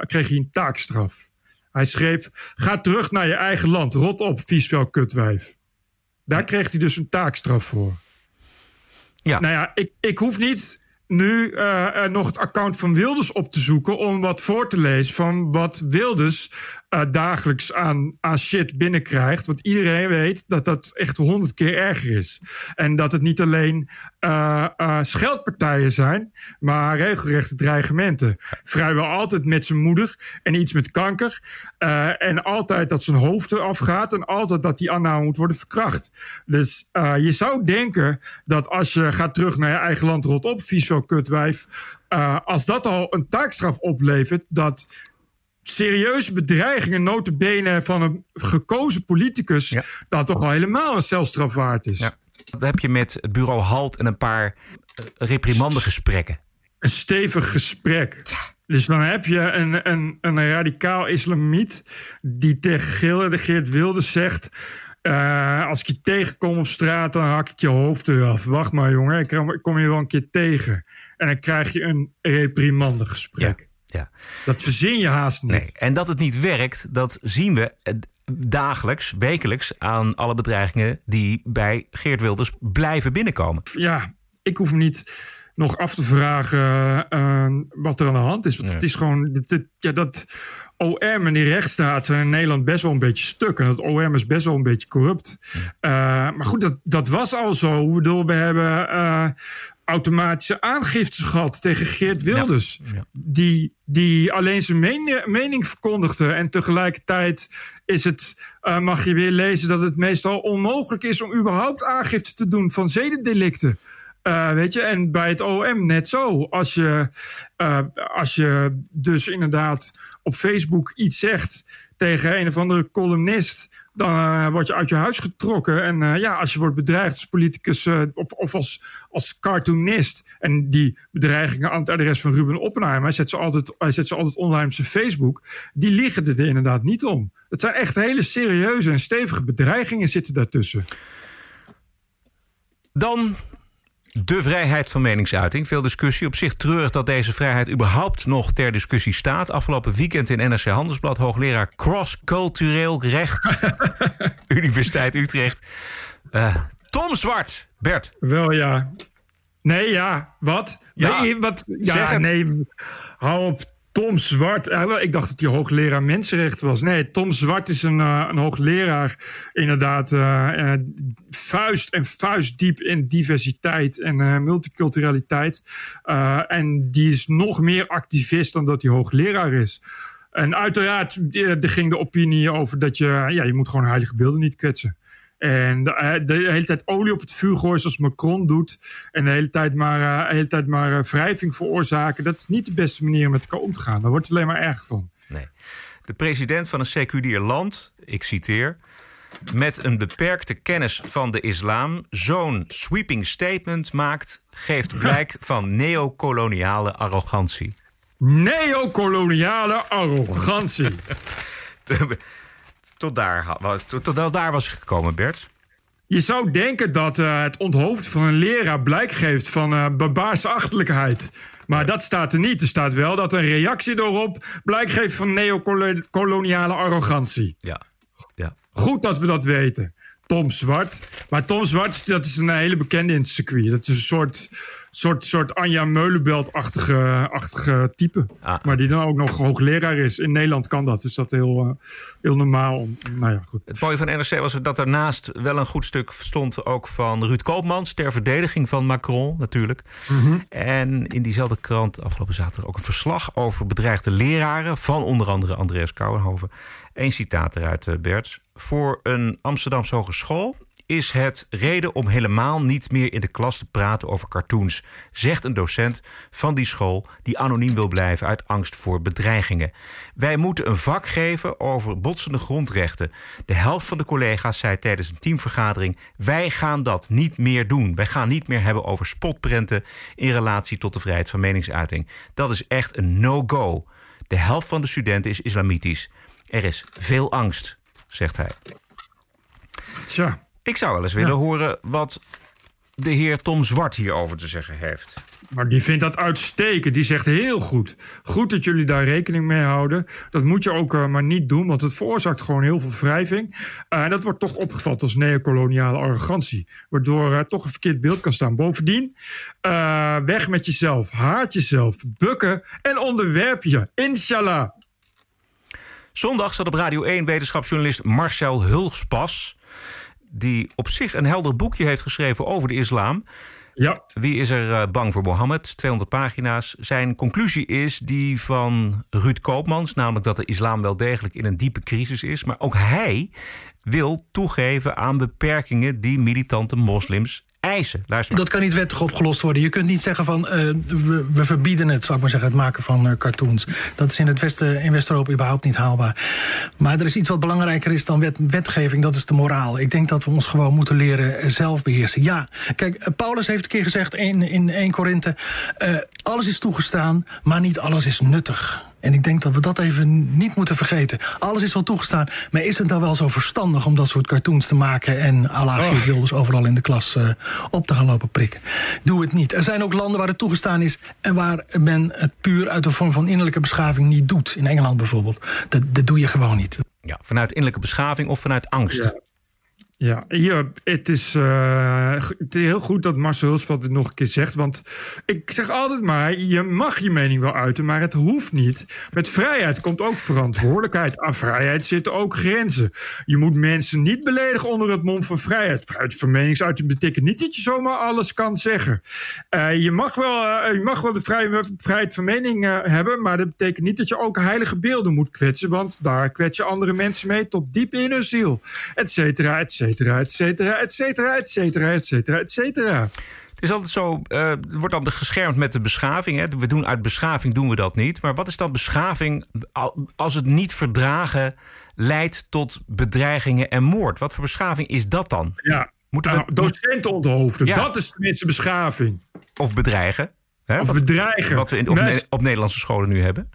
kreeg hij een taakstraf. Hij schreef: Ga terug naar je eigen land. Rot op, viesvel kutwijf. Daar kreeg hij dus een taakstraf voor. Ja. Nou ja, ik, ik hoef niet nu uh, nog het account van Wilders op te zoeken om wat voor te lezen van wat Wilders uh, dagelijks aan, shit binnenkrijgt. Want iedereen weet dat dat echt honderd keer erger is. En dat het niet alleen uh, scheldpartijen zijn, maar regelrechte dreigementen. Vrijwel altijd met zijn moeder en iets met kanker. en altijd dat zijn hoofd eraf gaat en altijd dat die Anna moet worden verkracht. Dus je zou denken dat als je gaat terug naar je eigen land rot op, wel kutwijf. als dat al een taakstraf oplevert, dat serieuze bedreigingen, notabene van een gekozen politicus, ja. dat toch al helemaal een celstraf waard is. Ja. Dat heb je met het bureau Halt en een paar reprimandengesprekken. Een stevig gesprek. Dus dan heb je een, een, een radicaal islamiet die tegen Gilde, Geert Wilders zegt... Uh, als ik je tegenkom op straat, dan hak ik je hoofd eraf. Wacht maar, jongen, ik kom je wel een keer tegen. En dan krijg je een reprimandengesprek. Ja. Ja. Dat verzin je haast niet. Nee. En dat het niet werkt, dat zien we dagelijks, wekelijks aan alle bedreigingen die bij Geert Wilders blijven binnenkomen. Ja, ik hoef niet nog af te vragen uh, wat er aan de hand is. Want nee. het is gewoon. Het, ja, dat OM en die rechtsstaat zijn in Nederland best wel een beetje stuk. En dat OM is best wel een beetje corrupt. Uh, maar goed, dat, dat was al zo. Ik bedoel, we hebben uh, automatische aangiftes gehad tegen Geert Wilders. Ja. Ja. Die, die alleen zijn mening, mening verkondigde. En tegelijkertijd is het, mag je weer lezen dat het meestal onmogelijk is om überhaupt aangifte te doen van zedendelicten. Uh, weet je, en bij het OM net zo. Als je, uh, als je dus inderdaad op Facebook iets zegt tegen een of andere columnist, dan uh, word je uit je huis getrokken. En ja, als je wordt bedreigd als politicus of, of, als, als cartoonist. En die bedreigingen aan het adres van Ruben Oppenheimer, hij zet, ze altijd, hij zet ze altijd online op zijn Facebook. Die liggen er inderdaad niet om. Het zijn echt hele serieuze en stevige bedreigingen zitten daartussen. Dan de vrijheid van meningsuiting. Veel discussie. Op zich treurig dat deze vrijheid überhaupt nog ter discussie staat. Afgelopen weekend in NRC Handelsblad hoogleraar cross-cultureel recht. Universiteit Utrecht. Uh, Tom Zwart, Bert. Wel ja. Nee, ja. Wat? Ja, nee, wat? Ja, nee. Hou op. Tom Zwart, ik dacht dat hij hoogleraar mensenrechten was. Nee, Tom Zwart is een, uh, een hoogleraar, inderdaad, uh, uh, vuist en vuistdiep in diversiteit en multiculturaliteit. en die is nog meer activist dan dat hij hoogleraar is. En uiteraard er ging de opinie over dat je, ja, je moet gewoon heilige beelden niet kwetsen. En de, eh, de hele tijd olie op het vuur gooien zoals Macron doet. En de hele tijd maar, eh, de hele tijd maar eh, wrijving veroorzaken. Dat is niet de beste manier om met elkaar om te gaan. Daar wordt het alleen maar erg van. Nee. De president van een seculier land, ik citeer. Met een beperkte kennis van de islam zo'n sweeping statement maakt, geeft blijk van neocoloniale arrogantie. Neocoloniale arrogantie. tot, daar, tot, tot daar was gekomen, Bert. Je zou denken dat eh, het onthoofd van een leraar blijk geeft van eh barbaarse achterlijkheid. Maar dat staat er niet. Er staat wel dat een reactie erop blijk geeft van neocoloniale arrogantie. Ja. ja. Goed dat we dat weten. Tom Zwart. Maar Tom Zwart, dat is een hele bekende in het circuit. Dat is een soort, soort, soort Anja Meulenbelt-achtige achtige type. Maar die dan ook nog hoogleraar is. In Nederland kan dat. Dus dat heel, eh, heel normaal. om- Nou ja, goed. Het mooie van NRC was dat daarnaast wel een goed stuk stond ook van Ruud Koopmans ter verdediging van Macron natuurlijk. Mhm. En in diezelfde krant afgelopen zaterdag ook een verslag over bedreigde leraren van onder andere Andreas Kouwenhoven. Eén citaat eruit, eh, Bert. Voor een Amsterdamse hogeschool is het reden om helemaal niet meer in de klas te praten over cartoons, zegt een docent van die school die anoniem wil blijven uit angst voor bedreigingen. Wij moeten een vak geven over botsende grondrechten. De helft van de collega's zei tijdens een teamvergadering: wij gaan dat niet meer doen. Wij gaan niet meer hebben over spotprenten in relatie tot de vrijheid van meningsuiting. Dat is echt een no-go. De helft van de studenten is islamitisch. Er is veel angst, zegt hij. Tja. Ik zou wel eens willen horen wat de heer Tom Zwart hierover te zeggen heeft. Maar die vindt dat uitstekend. Die zegt heel goed. Goed dat jullie daar rekening mee houden. Dat moet je ook eh, maar niet doen, want het veroorzaakt gewoon heel veel wrijving. Eh, En dat wordt toch opgevat als neocoloniale arrogantie. Waardoor er toch een verkeerd beeld kan staan. Bovendien, eh, weg met jezelf. Haat jezelf. Bukken en onderwerp je. Inshallah. Zondag zat op Radio 1 wetenschapsjournalist Marcel Hulspas. Die op zich een helder boekje heeft geschreven over de islam. Ja. Wie is er eh, bang voor Mohammed? 200 pagina's. Zijn conclusie is die van Ruud Koopmans. Namelijk dat de islam wel degelijk in een diepe crisis is. Maar ook hij wil toegeven aan beperkingen die militante moslims eisen. Luister maar. Dat kan niet wettig opgelost worden. Je kunt niet zeggen van eh, we, we verbieden het, zou ik maar zeggen, het maken van eh, cartoons. Dat is in het Westen, in West-Europa überhaupt niet haalbaar. Maar er is iets wat belangrijker is dan wet, wetgeving, dat is de moraal. Ik denk dat we ons gewoon moeten leren eh, zelf beheersen. Ja, kijk, Paulus heeft een keer gezegd in, in 1 Korinthe: alles is toegestaan, maar niet alles is nuttig. En ik denk dat we dat even niet moeten vergeten. Alles is wel toegestaan, maar is het nou wel zo verstandig om dat soort cartoons te maken en à la Wilders overal in de klas eh, op te gaan lopen prikken? Doe het niet. Er zijn ook landen waar het toegestaan is en waar men het puur uit een vorm van innerlijke beschaving niet doet. In Engeland bijvoorbeeld. Dat, dat doe je gewoon niet. Ja, vanuit innerlijke beschaving of vanuit angst. Ja. Ja, hier, het is eh, het is heel goed dat Marcel Hulspat dit nog een keer zegt. Want ik zeg altijd maar, je mag je mening wel uiten, maar het hoeft niet. Met vrijheid komt ook verantwoordelijkheid. Aan vrijheid zitten ook grenzen. Je moet mensen niet beledigen onder het mom van vrijheid. Vrijheid van meningsuiting betekent niet dat je zomaar alles kan zeggen. Eh, je, mag wel, eh, je mag wel de vrijheid van mening hebben, maar dat betekent niet dat je ook heilige beelden moet kwetsen. Want daar kwets je andere mensen mee tot diep in hun ziel. Et cetera, et cetera, et cetera, et cetera, et cetera, et cetera. Het is altijd zo, er wordt dan geschermd met de beschaving. Hè. We doen uit beschaving doen we dat niet. Maar wat is dan beschaving al- als het niet verdragen leidt tot bedreigingen en moord? Wat voor beschaving is dat dan? Ja, Moeten we nou, docenten onthoofden, dat is tenminste beschaving. Of bedreigen? Hè? Of wat, bedreigen. Wat we in, op, Ne- op Nederlandse scholen nu hebben.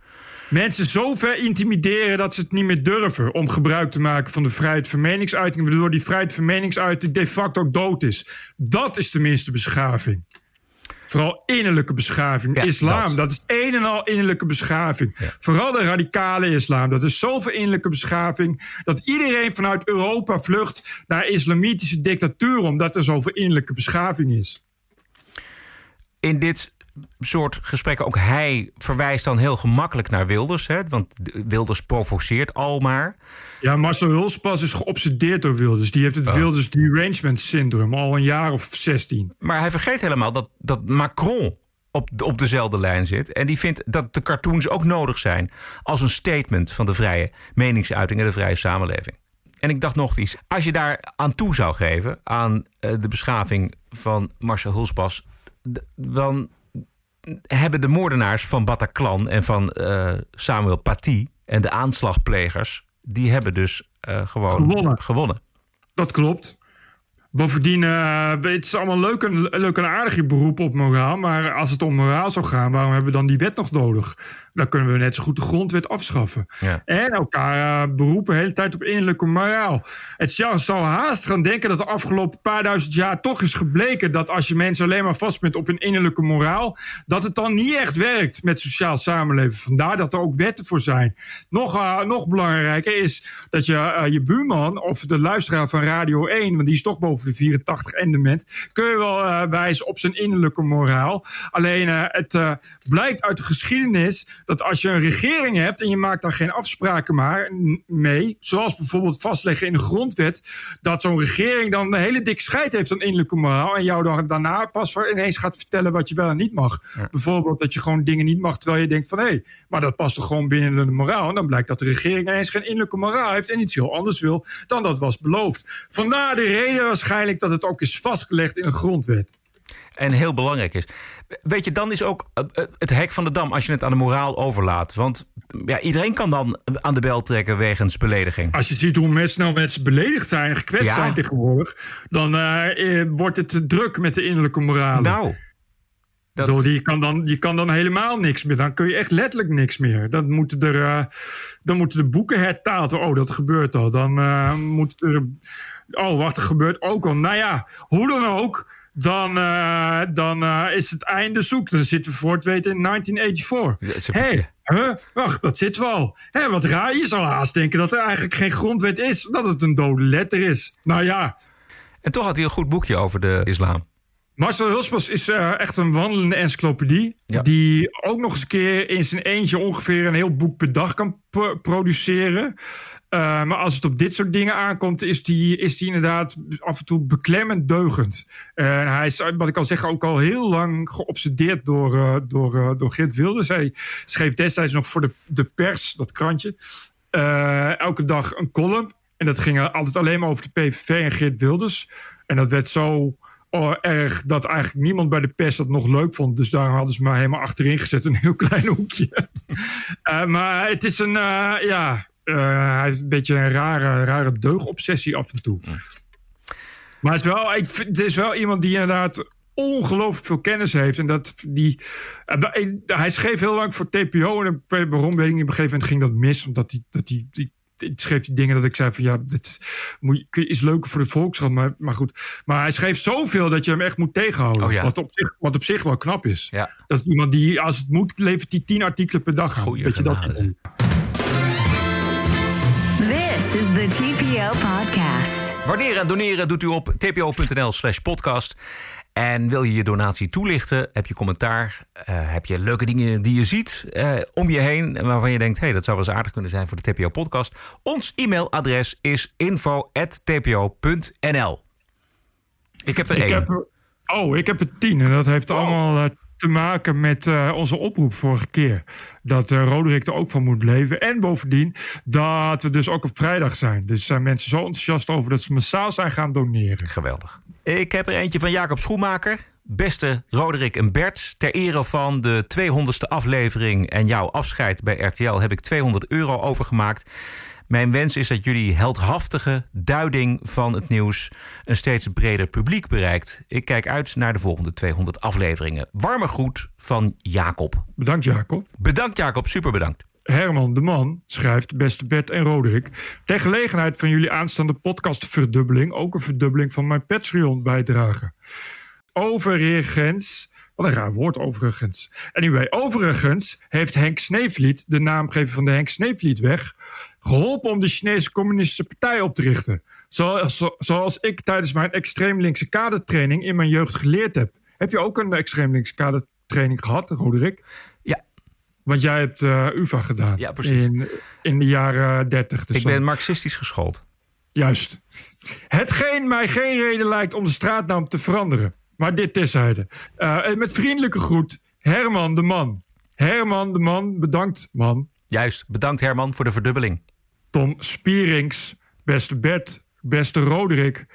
Mensen zo ver intimideren dat ze het niet meer durven om gebruik te maken van de vrijheid van meningsuiting, waardoor die vrijheid van meningsuiting de facto ook dood is. Dat is tenminste beschaving. Vooral innerlijke beschaving. islam, dat. dat. is een en al innerlijke beschaving. Vooral de radicale islam. Dat is zoveel innerlijke beschaving. dat iedereen vanuit Europa vlucht naar islamitische dictatuur. omdat er zoveel innerlijke beschaving is. in dit soort gesprekken ook hij verwijst dan heel gemakkelijk naar Wilders. Hè? Want Wilders provoceert al maar. Ja, Marcel Hulspas is geobsedeerd door Wilders. Die heeft het Oh. Wilders derangement syndroom al een jaar of 16. Maar hij vergeet helemaal dat, dat Macron op, op dezelfde lijn zit. En die vindt dat de cartoons ook nodig zijn als een statement van de vrije meningsuiting en de vrije samenleving. En ik dacht nog iets. Als je daar aan toe zou geven, aan eh, de beschaving van Marcel Hulspas... dan hebben de moordenaars van Bataclan en van eh, Samuel Paty... en de aanslagplegers, die hebben dus eh, gewoon Gewonnen. gewonnen. Dat klopt. Bovendien, eh, het is allemaal leuk en, leuk en aardig je beroep op moraal. Maar als het om moraal zou gaan, waarom hebben we dan die wet nog nodig? Dan kunnen we net zo goed de grondwet afschaffen. Ja. En elkaar eh, beroepen de hele tijd op innerlijke moraal. Het zou, haast gaan denken dat de afgelopen paar duizend jaar toch is gebleken dat als je mensen alleen maar vast bent op hun innerlijke moraal, dat het dan niet echt werkt met sociaal samenleven. Vandaar dat er ook wetten voor zijn. Nog, eh, nog belangrijker is dat je je buurman of de luisteraar van Radio 1, want die is toch boven de 84 en dement, kun je wel eh, wijzen op zijn innerlijke moraal. Alleen eh, het eh, blijkt uit de geschiedenis dat als je een regering hebt en je maakt daar geen afspraken maar mee, zoals bijvoorbeeld vastleggen in de grondwet, dat zo'n regering dan een hele dikke scheid heeft aan innerlijke moraal en jou dan daarna pas voor ineens gaat vertellen wat je wel en niet mag. Bijvoorbeeld dat je gewoon dingen niet mag terwijl je denkt van hé, maar dat past toch gewoon binnen de moraal. En dan blijkt dat de regering ineens geen innerlijke moraal heeft en iets heel anders wil dan dat was beloofd. Vandaar de reden waarschijnlijk dat het ook is vastgelegd in een grondwet. En heel belangrijk is. Weet je, dan is ook eh, eh, het hek van de dam als je het aan de moraal overlaat. Want ja, iedereen kan dan aan de bel trekken wegens belediging. Als je ziet hoe mensen nou mensen beledigd zijn en gekwetst Ja. zijn tegenwoordig, dan eh, wordt het druk met de innerlijke moraal. Nou. Door die, je, kan dan, je kan dan helemaal niks meer. Dan kun je echt letterlijk niks meer. Dan moeten, er, dan moeten de boeken hertaald worden. Oh, dat gebeurt al. Dan eh, moet er. Oh, wacht, er gebeurt ook al. Nou ja, hoe dan ook. Dan, eh, dan eh, is het einde zoek. Dan zitten we voor het weten in 1984. Hé, hey, huh? wacht, dat zitten we al. Hé, wat raar. Je zou haast denken dat er eigenlijk geen grondwet is. Dat het een dode letter is. Nou ja. En toch had hij een goed boekje over de islam. Marcel Hulspas is eh, echt een wandelende encyclopedie. Die ook nog eens een keer in zijn eentje ongeveer een heel boek per dag kan pro- produceren. Eh, maar als het op dit soort dingen aankomt, is die, is die inderdaad af en toe beklemmend deugend. En hij is, wat ik al zeg, ook al heel lang geobsedeerd door, eh, door, eh, door Geert Wilders. Hij schreef destijds nog voor de, de pers, dat krantje, eh, elke dag een column. En dat ging altijd alleen maar over de PVV en Geert Wilders. En dat werd zo erg dat eigenlijk niemand bij de pers dat nog leuk vond. Dus daarom hadden ze maar helemaal achterin gezet, een heel klein hoekje. Eh, maar het is een, eh, ja, eh, hij is een beetje een rare, rare deugobsessie af en toe. Maar het is, wel, ik vind, het is wel iemand die inderdaad ongelooflijk veel kennis heeft. En dat die, hij schreef heel lang voor TPO. En waarom weet ik niet. Op een gegeven moment ging dat mis. Omdat hij, dat hij, die, die schreef die dingen dat ik zei van ja, dit moet, is leuker voor de Volkskrant. Maar, maar goed. Maar hij schreef zoveel dat je hem echt moet tegenhouden. Oh ja. wat, op zich, wat op zich wel knap is. Ja. Dat is iemand die, als het moet, levert hij tien artikelen per dag aan. Goeie dat je dat This is the TPO podcast. Waarderen en doneren doet u op tpo.nl slash podcast. En wil je je donatie toelichten? Heb je commentaar? eh, heb je leuke dingen die je ziet eh, om je heen... en waarvan je denkt, hey, dat zou wel eens aardig kunnen zijn voor de TPO-podcast? Ons e-mailadres is info.tpo.nl. Ik heb er Ik één. heb oh, ik heb er tien. En dat heeft allemaal eh, te maken met onze oproep vorige keer. Dat Roderick er ook van moet leven. En bovendien dat we dus ook op vrijdag zijn. Dus zijn mensen zo enthousiast over dat ze massaal zijn gaan doneren. Geweldig. Ik heb er eentje van Jacob Schoenmaker. Beste Roderick en Bert, ter ere van de 200ste aflevering en jouw afscheid bij RTL heb ik 200 euro overgemaakt. Mijn wens is dat jullie heldhaftige duiding van het nieuws een steeds breder publiek bereikt. Ik kijk uit naar de volgende 200 afleveringen. Warme groet van Jacob. Bedankt Jacob. Bedankt Jacob, super bedankt. Herman de Man schrijft, beste Bert en Roderick... ter gelegenheid van jullie aanstaande podcastverdubbeling... ook een verdubbeling van mijn Patreon bijdrage. Overigens... Wat een raar woord, overigens. Anyway, overigens heeft Henk Sneevliet... de naamgever van de Henk Sneevlietweg... geholpen om de Chinese Communistische Partij op te richten. Zoals, zo- zoals ik tijdens mijn extreem linkse kadertraining... in mijn jeugd geleerd heb. Heb je ook een extreem linkse kadertraining gehad, Roderick? Ja. Want jij hebt eh, UvA gedaan. Ja, precies. In, in de jaren 30. Dus Ik ben marxistisch geschoold. Juist. Hetgeen mij geen reden lijkt om de straatnaam te veranderen. Maar dit terzijde. Eh, en met vriendelijke groet, Herman de Man. Herman de Man, bedankt man. Juist, bedankt Herman voor de verdubbeling. Tom Spierings, Beste Bert, beste Roderick.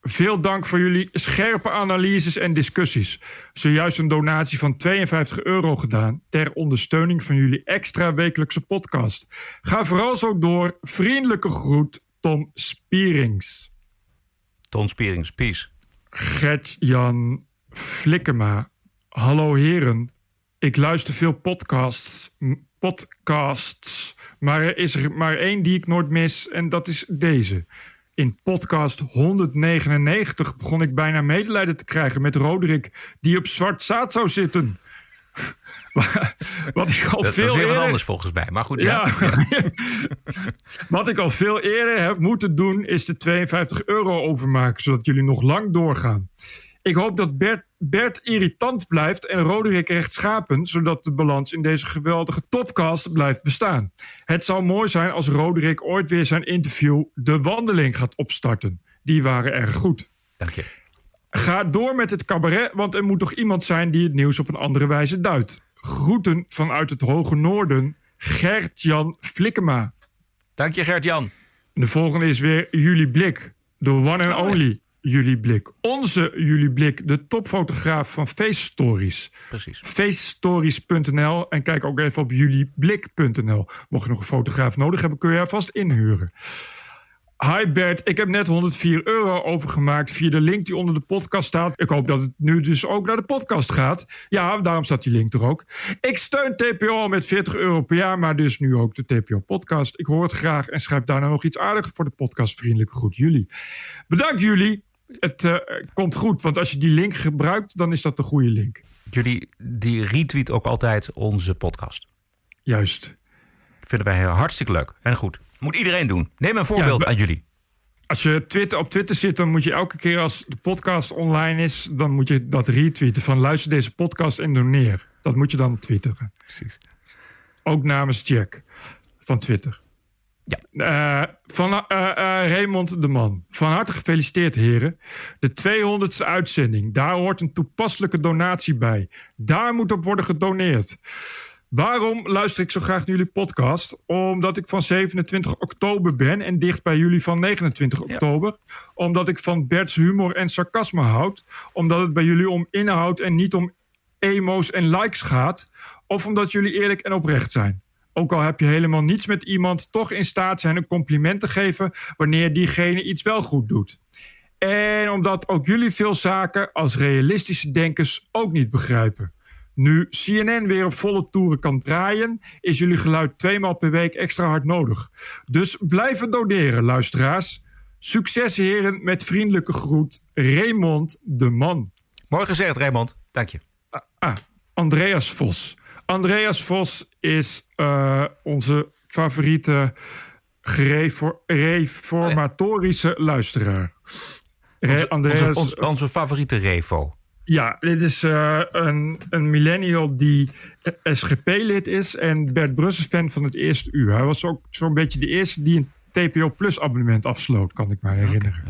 Veel dank voor jullie scherpe analyses en discussies. Zojuist een donatie van 52 euro gedaan ter ondersteuning van jullie extra wekelijkse podcast. Ga vooral zo door. Vriendelijke groet, Tom Spierings. Ton Spierings, peace. Gert-Jan Flikkema. Hallo heren. Ik luister veel podcasts, podcasts, maar er is er maar één die ik nooit mis en dat is deze. In podcast 199 begon ik bijna medelijden te krijgen met Roderick, die op zwart zaad zou zitten. Wat ik al Dat, veel dat is weer wat eerder- anders volgens mij. Maar goed, ja. Wat ik al veel eerder heb moeten doen, is de 52 euro overmaken, zodat jullie nog lang doorgaan. Ik hoop dat Bert, Bert irritant blijft en Roderick rechtschapen, zodat de balans in deze geweldige topcast blijft bestaan. Het zou mooi zijn als Roderick ooit weer zijn interview De Wandeling gaat opstarten. Die waren erg goed. Dank je. Ga door met het cabaret, want er moet toch iemand zijn die het nieuws op een andere wijze duidt. Groeten vanuit het hoge noorden, Gert-Jan Flikkema. Dank je, Gert-Jan. De volgende is weer Jullie Blik. De one Oh, and only Jullie Blik. Onze Jullie Blik, de topfotograaf van Face Stories. Precies. Facestories.nl en kijk ook even op julieblik.nl. Mocht je nog een fotograaf nodig hebben, kun je haar vast inhuren. Hi Bert, ik heb net 104 euro overgemaakt via de link die onder de podcast staat. Ik hoop dat het nu dus ook naar de podcast gaat. Ja, daarom staat die link er ook. Ik steun TPO met 40 euro per jaar, maar dus nu ook de TPO-podcast. Ik hoor het graag en schrijf daarna nog iets aardigs voor de podcast. Vriendelijke groet, jullie. Bedankt jullie. Het eh, komt goed, want als je die link gebruikt, dan is dat de goede link. Jullie die retweet ook altijd onze podcast. Juist. Vinden wij heel hartstikke leuk en goed. Moet iedereen doen. Neem een voorbeeld Ja, aan jullie. Als je Twitter, op Twitter zit, dan moet je elke keer als de podcast online is, dan moet je dat retweeten van luister deze podcast en doneer. Dat moet je dan twitteren. Precies. Ook namens Jack van Twitter. Ja. van eh, eh, Raymond de Man. Van harte gefeliciteerd, heren. De 200ste uitzending. Daar hoort een toepasselijke donatie bij. Daar moet op worden gedoneerd. Waarom luister ik zo graag naar jullie podcast? Omdat ik van 27 oktober ben en dicht bij jullie van 29 oktober. Omdat ik van Bert's humor en sarcasme houd. Omdat het bij jullie om inhoud en niet om emo's en likes gaat. Of omdat jullie eerlijk en oprecht zijn. Ook al heb je helemaal niets met iemand, toch in staat zijn een compliment te geven wanneer diegene iets wel goed doet. En omdat ook jullie veel zaken als realistische denkers ook niet begrijpen. Nu CNN weer op volle toeren kan draaien, is jullie geluid tweemaal per week extra hard nodig. Dus blijven doneren, luisteraars. Succes, heren, met vriendelijke groet, Raymond de Man. Mooi gezegd, Raymond. Dank je. Ah, Andreas Vos. Andreas Vos is eh, onze favoriete reformatorische luisteraar. Re- Onze, Andreas, onze, onze, onze favoriete Revo. ja, dit is eh, een, een millennial die SGP-lid is en Bert Brussels fan van het eerste uur. Hij was ook zo'n beetje de eerste die een TPO Plus abonnement afsloot, kan ik me herinneren.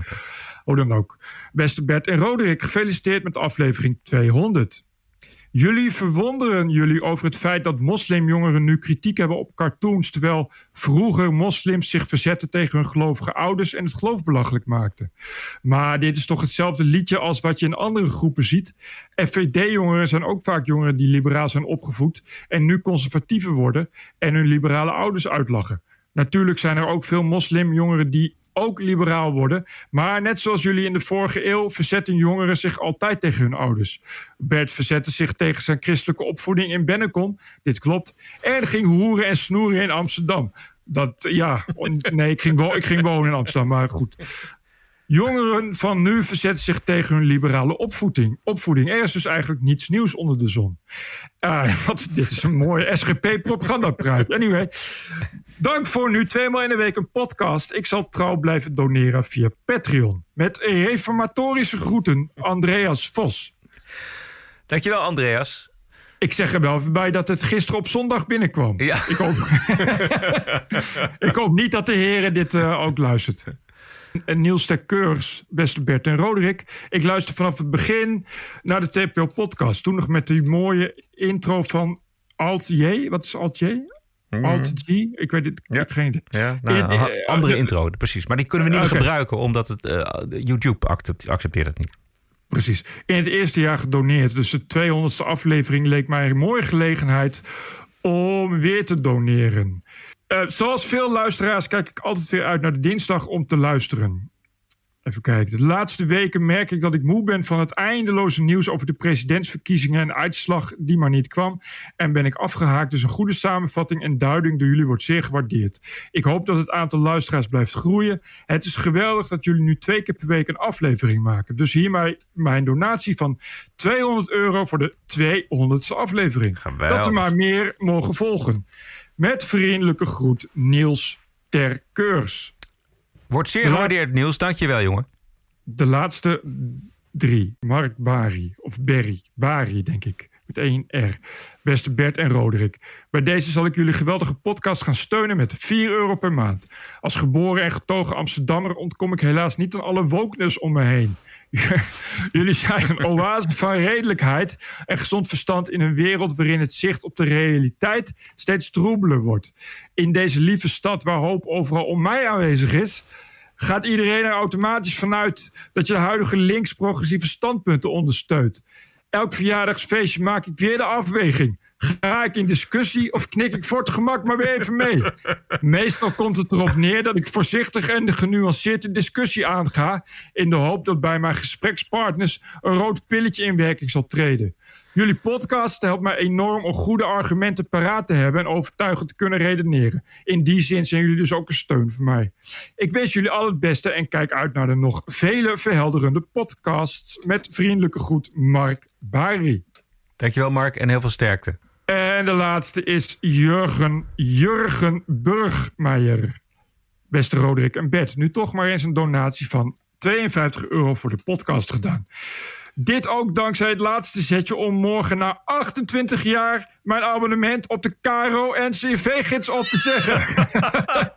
Hoe dan ook. Beste Bert en Roderick, gefeliciteerd met aflevering 200. Jullie verwonderen jullie over het feit dat moslimjongeren nu kritiek hebben op cartoons, terwijl vroeger moslims zich verzetten tegen hun gelovige ouders en het geloof belachelijk maakten. Maar dit is toch hetzelfde liedje als wat je in andere groepen ziet. FVD-jongeren zijn ook vaak jongeren die liberaal zijn opgevoed en nu conservatiever worden en hun liberale ouders uitlachen. Natuurlijk zijn er ook veel moslimjongeren die ook liberaal worden. Maar net zoals jullie in de vorige eeuw verzetten jongeren zich altijd tegen hun ouders. Bert verzette zich tegen zijn christelijke opvoeding in Bennekom. Dit klopt. En ging hoeren en snoeren in Amsterdam. Dat, ja, nee, ik ging, ik ging wonen in Amsterdam, maar goed. Jongeren van nu verzetten zich tegen hun liberale opvoeding. opvoeding. Er is dus eigenlijk niets nieuws onder de zon. Ah, wat, dit is een mooie SGP-propagandapruik. Anyway, dank voor nu tweemaal in de week een podcast. Ik zal trouw blijven doneren via Patreon. Met reformatorische groeten, Andreas Vos. Dankjewel, Andreas. Ik zeg er wel even bij dat het gisteren op zondag binnenkwam. Ja. Ik, hoop, ik hoop niet dat de heren dit eh, ook luistert. En Niels ter Keurs, beste Bert en Roderick. Ik luister vanaf het begin naar de TPO-podcast. Toen nog met die mooie intro van Alt J. Wat is Alt J? Mhm. Alt-G? Ik weet het, ik geen idee. Ja, nou, In- eh, andere eh, intro, precies. Maar die kunnen we niet meer gebruiken, omdat het eh, YouTube accept- accepteert het niet. Precies. In het eerste jaar gedoneerd. Dus de 200ste aflevering leek mij een mooie gelegenheid om weer te doneren. Eh, zoals veel luisteraars kijk ik altijd weer uit naar de dinsdag om te luisteren. Even kijken. De laatste weken merk ik dat ik moe ben van het eindeloze nieuws over de presidentsverkiezingen en uitslag die maar niet kwam. En ben ik afgehaakt. Dus een goede samenvatting en duiding door jullie wordt zeer gewaardeerd. Ik hoop dat het aantal luisteraars blijft groeien. Het is geweldig dat jullie nu twee keer per week een aflevering maken. Dus hiermee mijn donatie van 200 euro voor de 200ste aflevering. Dat er maar meer mogen volgen. Met vriendelijke groet Niels Terkeurs. Wordt zeer gewaardeerd, Niels. Dankjewel, jongen. De laatste drie. Mark Bari. Of Berry. Bari, denk ik. Met één R. Beste Bert en Roderick. Bij deze zal ik jullie geweldige podcast gaan steunen met 4 euro per maand. Als geboren en getogen Amsterdammer ontkom ik helaas niet aan alle wokeness om me heen. jullie zijn een oase van redelijkheid en gezond verstand in een wereld waarin het zicht op de realiteit steeds troebeler wordt. In deze lieve stad waar hoop overal om mij aanwezig is, gaat iedereen er automatisch vanuit dat je de huidige links-progressieve standpunten ondersteunt. Elk verjaardagsfeestje maak ik weer de afweging. Ga ik in discussie of knik ik voor het gemak maar weer even mee? Meestal komt het erop neer dat ik voorzichtig en de discussie aanga... in de hoop dat bij mijn gesprekspartners een rood pilletje in werking zal treden. Jullie podcast helpt mij enorm om goede argumenten paraat te hebben... en overtuigend te kunnen redeneren. In die zin zijn jullie dus ook een steun voor mij. Ik wens jullie al het beste en kijk uit naar de nog vele verhelderende podcasts. Met vriendelijke groet, Mark Bari. Dankjewel, Mark. En heel veel sterkte. En de laatste is Jurgen, Jurgen Burgmeijer. Beste Roderick en Bert, nu toch maar eens een donatie van 52 euro voor de podcast gedaan. Dit ook dankzij het laatste zetje om morgen na 28 jaar mijn abonnement op de Caro NCV-gids op te zeggen.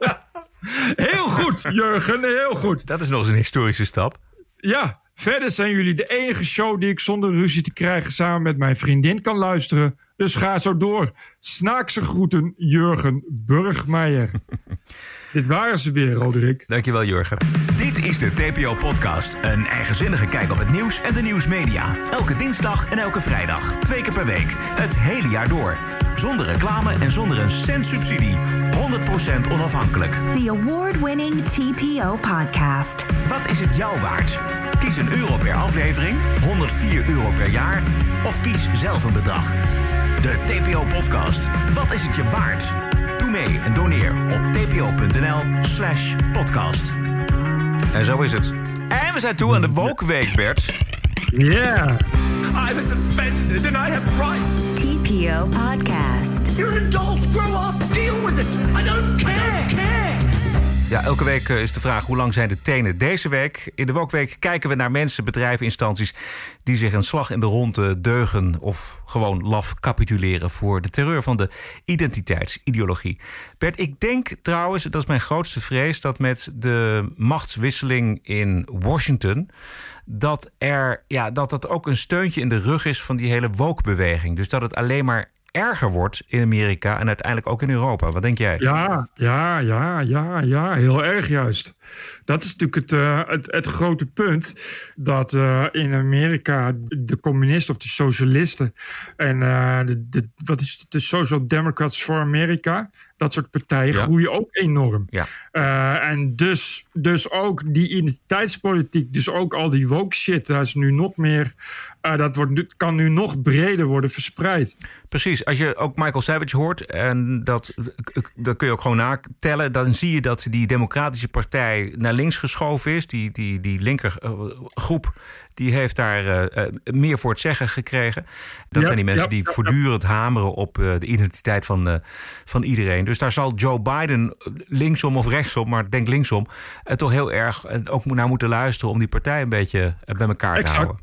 heel goed, Jurgen, heel goed. Dat is nog eens een historische stap. Ja, verder zijn jullie de enige show die ik zonder ruzie te krijgen samen met mijn vriendin kan luisteren. Dus ga zo door. Snaakse groeten, Jurgen Burgmeijer. Dit waren ze weer, Roderick. Dankjewel, Jurgen. Dit is de TPO-podcast. Een eigenzinnige kijk op het nieuws en de nieuwsmedia. Elke dinsdag en elke vrijdag. Twee keer per week. Het hele jaar door. Zonder reclame en zonder een cent subsidie. 100% onafhankelijk. The award-winning TPO podcast. Wat is het jou waard? Kies een euro per aflevering, 104 euro per jaar of kies zelf een bedrag. De TPO-podcast. Wat is het je waard? Doe mee en doneer op tpo.nl slash podcast. En zo is het. En we zijn toe aan de Wookweek, Bert. Yeah. I was offended and I have rights. TPO podcast. You're an adult. Grow up. Deal with it. I don't care. care. Ja, elke week eh, is de vraag hoe lang zijn de tenen deze week? In de Wokweek kijken we naar mensen, bedrijven, instanties... die zich een slag in de ronde deugen of gewoon laf capituleren... voor de terreur van de identiteitsideologie. Bert, ik denk trouwens, dat is mijn grootste vrees... dat met de machtswisseling in Washington... dat, er, ja, dat dat ook een steuntje in de rug is van die hele woke-beweging. Dus dat het alleen maar erger wordt in Amerika en uiteindelijk ook in Europa. Wat denk jij? Ja, ja, ja, ja, ja, heel erg juist. Dat is natuurlijk het, eh, het, grote punt. Dat eh, in Amerika de communisten of de socialisten en eh, de, wat is het, de Social Democrats for America, dat soort partijen groeien ook enorm. Ja. Eh, en dus, dus ook die identiteitspolitiek, dus ook al die woke shit, dat is nu nog meer, eh, dat wordt, nu- kan nu nog breder worden verspreid. Precies, als je ook Michael Savage hoort, en dat, dat kun je ook gewoon natellen, dan zie je dat die Democratische Partij naar links geschoven is. Die, die, die linkergroep die heeft daar eh, eh, meer voor het zeggen gekregen. Dat Ja, zijn die mensen ja, die ja, ja. voortdurend hameren op eh, de identiteit van, van iedereen. Dus daar zal Joe Biden linksom of rechtsom, maar ik denk linksom, toch heel erg ook naar moeten luisteren om die partij een beetje bij elkaar te houden.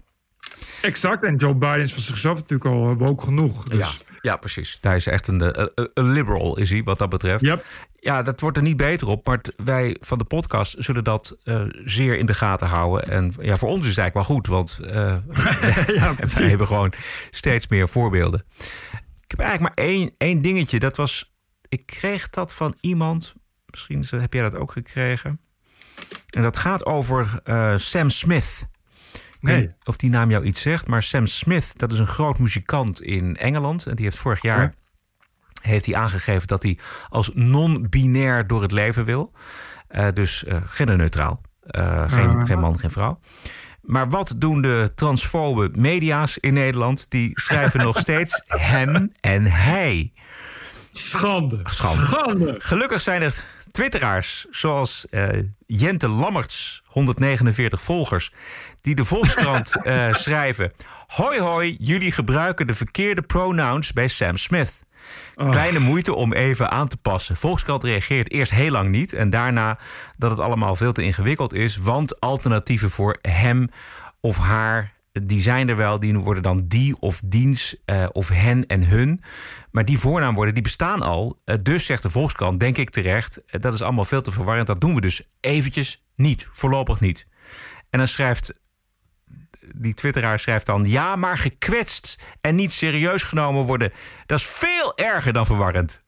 Exact, en Joe Biden is van zichzelf natuurlijk al woke genoeg. Dus. Ja, ja, precies. Hij is echt een, eh, een, een liberal, is hij, wat dat betreft. Ja, dat wordt er niet beter op. Maar wij van de podcast zullen dat eh, zeer in de gaten houden. En ja, voor ons is het eigenlijk wel goed, want eh wij hebben gewoon steeds meer voorbeelden. Ik heb eigenlijk maar één, één dingetje. Dat was Ik kreeg dat van iemand. Misschien heb jij dat ook gekregen. En dat gaat over eh, Sam Smith. Ik weet Nee. niet of die naam jou iets zegt. Maar Sam Smith, dat is een groot muzikant in Engeland. En die heeft vorig jaar Ja. heeft hij aangegeven dat hij als non-binair door het leven wil. Eh, dus eh, genderneutraal. Eh, geen, Ah. geen man, geen vrouw. Maar wat doen de transfobe media's in Nederland? Die schrijven nog steeds hem en hij. Schande. Schande. Schande. Gelukkig zijn er twitteraars zoals Jente Lammerts, 149 volgers, die de Volkskrant eh, schrijven. Hoi hoi, jullie gebruiken de verkeerde pronouns bij Sam Smith. Kleine moeite om even aan te passen. Volkskrant reageert eerst heel lang niet en daarna dat het allemaal veel te ingewikkeld is, want alternatieven voor hem of haar die zijn er wel, die worden dan die of diens eh, of hen en hun. Maar die voornaamwoorden die bestaan al. Eh, dus zegt de Volkskrant, denk ik terecht, dat is allemaal veel te verwarrend. Dat doen we dus eventjes niet, voorlopig niet. En dan schrijft die twitteraar schrijft dan... ja, maar gekwetst en niet serieus genomen worden... dat is veel erger dan verwarrend.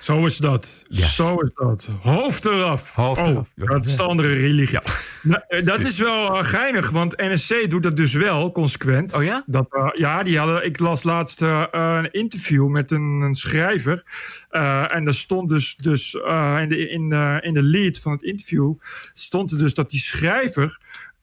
Zo is dat. Zo is dat. Hoofd eraf. Hoofd Oh, dat is de andere religie. Nou, dat is wel eh, geinig, want NSC doet dat dus wel consequent. Oh ja? Dat, eh, ja, die hadden, ik las laatst een interview met een, een schrijver. En daar stond dus, dus in, de, in, in de lead van het interview... stond er dus dat die schrijver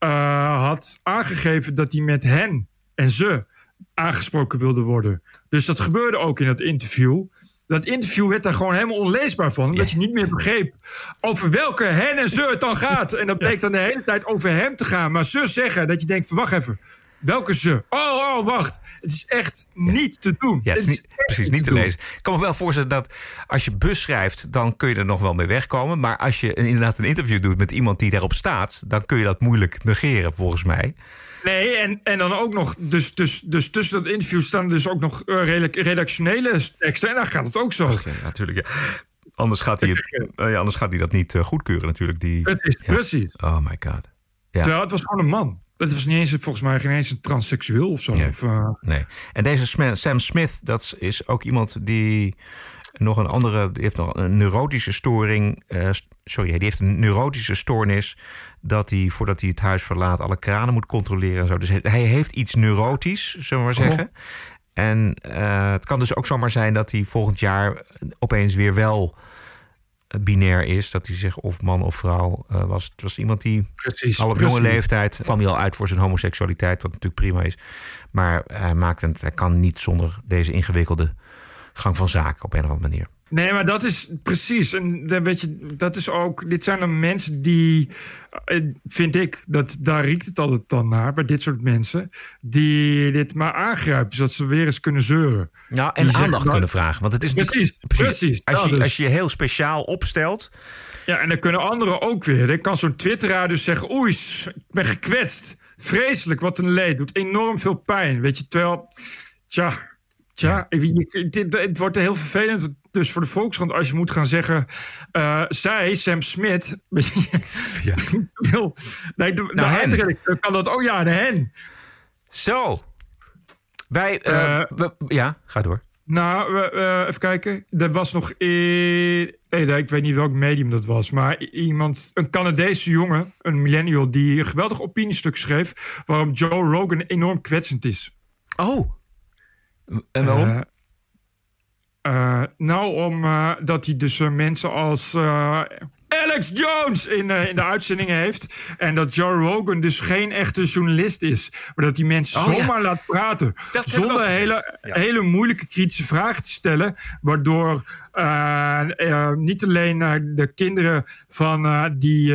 eh, had aangegeven... dat hij met hen en ze aangesproken wilde worden. Dus dat gebeurde ook in dat interview. Dat interview werd daar gewoon helemaal onleesbaar van. Omdat je niet meer begreep over welke hen en ze het dan gaat. En dat bleek dan de hele tijd over hem te gaan. Maar ze zeggen dat je denkt van wacht even. Welke ze? Oh, oh, wacht. Het is echt niet te doen. Ja, het is niet, precies niet te lezen. Ik kan me wel voorstellen dat als je bus schrijft... dan kun je er nog wel mee wegkomen. Maar als je inderdaad een interview doet met iemand die daarop staat... dan kun je dat moeilijk negeren, volgens mij. Nee, en, en dan ook nog, dus, dus, dus tussen dat interview staan dus ook nog eh, redactionele teksten. En dan gaat het ook zo. Natuurlijk, ja. Anders gaat hij, het, eh, ja, anders gaat hij dat niet eh, goedkeuren, natuurlijk. Die, Precies, ja. precies. Oh my god. Ja. Terwijl het was gewoon een man. Dat was niet eens, volgens mij geen eens een transseksueel of zo. Of, eh, Nee. En deze Sam Smith, dat is ook iemand die nog een andere, die heeft nog een neurotische storing. eh, sorry, die heeft een neurotische stoornis. Dat hij voordat hij het huis verlaat alle kranen moet controleren en zo. Dus hij, heeft iets neurotisch, zullen we maar Oh. zeggen. En eh, het kan dus ook zomaar zijn dat hij volgend jaar opeens weer wel binair is. Dat hij zich of man of vrouw eh, was. Het was iemand die Precies, al op jonge leeftijd kwam hij al uit voor zijn homoseksualiteit. Wat natuurlijk prima is. Maar hij, maakt het, hij kan niet zonder deze ingewikkelde gang van zaken op een of andere manier. Nee, maar dat is precies. En weet je, dat is ook. Dit zijn dan mensen die. eh, Vind ik, dat daar riekt het altijd dan naar bij dit soort mensen. Die dit maar aangrijpen, zodat ze weer eens kunnen zeuren. Nou, en Die aandacht kunnen vragen. Want het is Precies, natuurlijk- precies. Als, Ja, je, dus. als je heel speciaal opstelt. Ja, en dan kunnen anderen ook weer. Dan kan zo'n twitteraar dus zeggen... oei, ik ben gekwetst. Vreselijk, wat een leed. Doet enorm veel pijn. Weet je, terwijl... Tja, tja het wordt heel vervelend dus voor de Volkskrant... als je moet gaan zeggen... eh, zij, Sam Smit... wil- nee, de, de Nou, hen. kan dat... Oh ja, de hen. Zo. Wij, we- ja, ga door. Nou, even kijken. Er was nog. in- nee, ik weet niet welk medium dat was. Maar iemand, een Canadese jongen, een millennial, die een geweldig opiniestuk schreef. waarom Joe Rogan enorm kwetsend is. Oh. En waarom? Eh, eh, nou, omdat hij dus eh, mensen als. Alex Jones in, eh, in de uitzendingen heeft. En dat Joe Rogan dus geen echte journalist is. Maar dat hij mensen Oh, ja. zomaar laat praten. Dat zonder hele, Ja. hele moeilijke kritische vragen te stellen. Waardoor eh, eh, niet alleen de kinderen van die,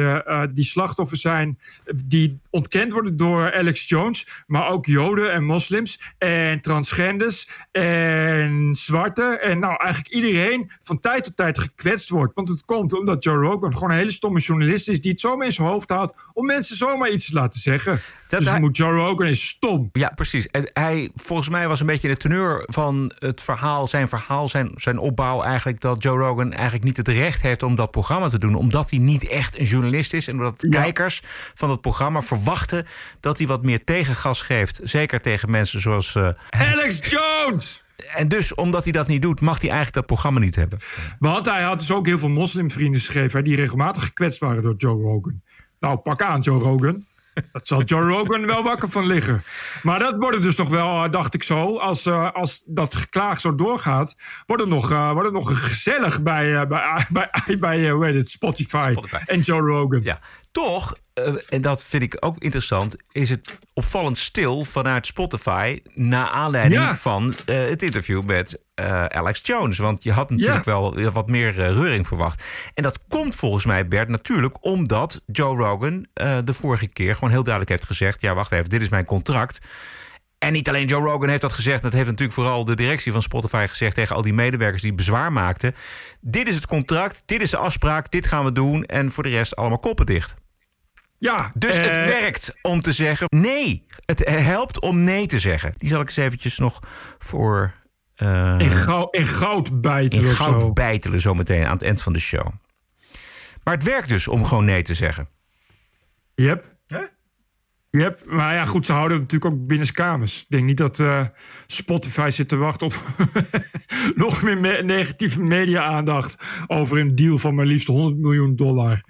die slachtoffers zijn. die ontkend worden door Alex Jones. maar ook Joden en moslims. en transgenders. en zwarten. En nou eigenlijk iedereen van tijd tot tijd gekwetst wordt. Want het komt omdat Joe Rogan gewoon een hele stomme journalist is. die het zomaar in zijn hoofd haalt. om mensen zomaar iets te laten zeggen. Dat dus hij- moet Joe Rogan is stom. Ja, precies. En hij, volgens mij was een beetje de teneur van het verhaal, zijn verhaal, zijn, zijn opbouw eigenlijk dat Joe Rogan eigenlijk niet het recht heeft om dat programma te doen, omdat hij niet echt een journalist is en omdat kijkers van dat programma verwachten dat hij wat meer tegengas geeft, zeker tegen mensen zoals. eh, Alex Jones! En dus, omdat hij dat niet doet, mag hij eigenlijk dat programma niet hebben. Want hij had dus ook heel veel moslimvrienden geschreven... hè, die regelmatig gekwetst waren door Joe Rogan. Nou, pak aan, Joe Rogan. Dat zal Joe Rogan wel wakker van liggen. Maar dat wordt dus nog wel, eh, dacht ik zo. Als, eh, als dat geklaag zo doorgaat, wordt het nog, eh, wordt het nog gezellig bij, bij, bij, bij hoe heet het, Spotify, en Joe Rogan. Ja, toch, eh, en dat vind ik ook interessant, is het opvallend stil vanuit Spotify. na aanleiding Ja. van eh, het interview met eh, Alex Jones. Want je had natuurlijk wel wat meer eh, reuring verwacht. En dat komt volgens mij, Bert, natuurlijk omdat Joe Rogan de vorige keer gewoon heel duidelijk heeft gezegd: ja, wacht even, dit is mijn contract. En niet alleen Joe Rogan heeft dat gezegd, dat heeft natuurlijk vooral de directie van Spotify gezegd tegen al die medewerkers die bezwaar maakten. Dit is het contract, dit is de afspraak, dit gaan we doen en voor de rest allemaal koppen dicht. Ja, Dus het eh, werkt om te zeggen nee. Het helpt om nee te zeggen. Die zal ik eens eventjes nog voor... eh, In, gou- in goud bijten in goud zo. bijtelen zometeen aan het eind van de show. Maar het werkt dus om gewoon nee te zeggen. Yep. Yep. Maar ja, goed, ze houden het natuurlijk ook binnenskamers. Ik denk niet dat eh, Spotify zit te wachten op nog meer me- negatieve media-aandacht over een deal van maar liefst 100 miljoen dollar.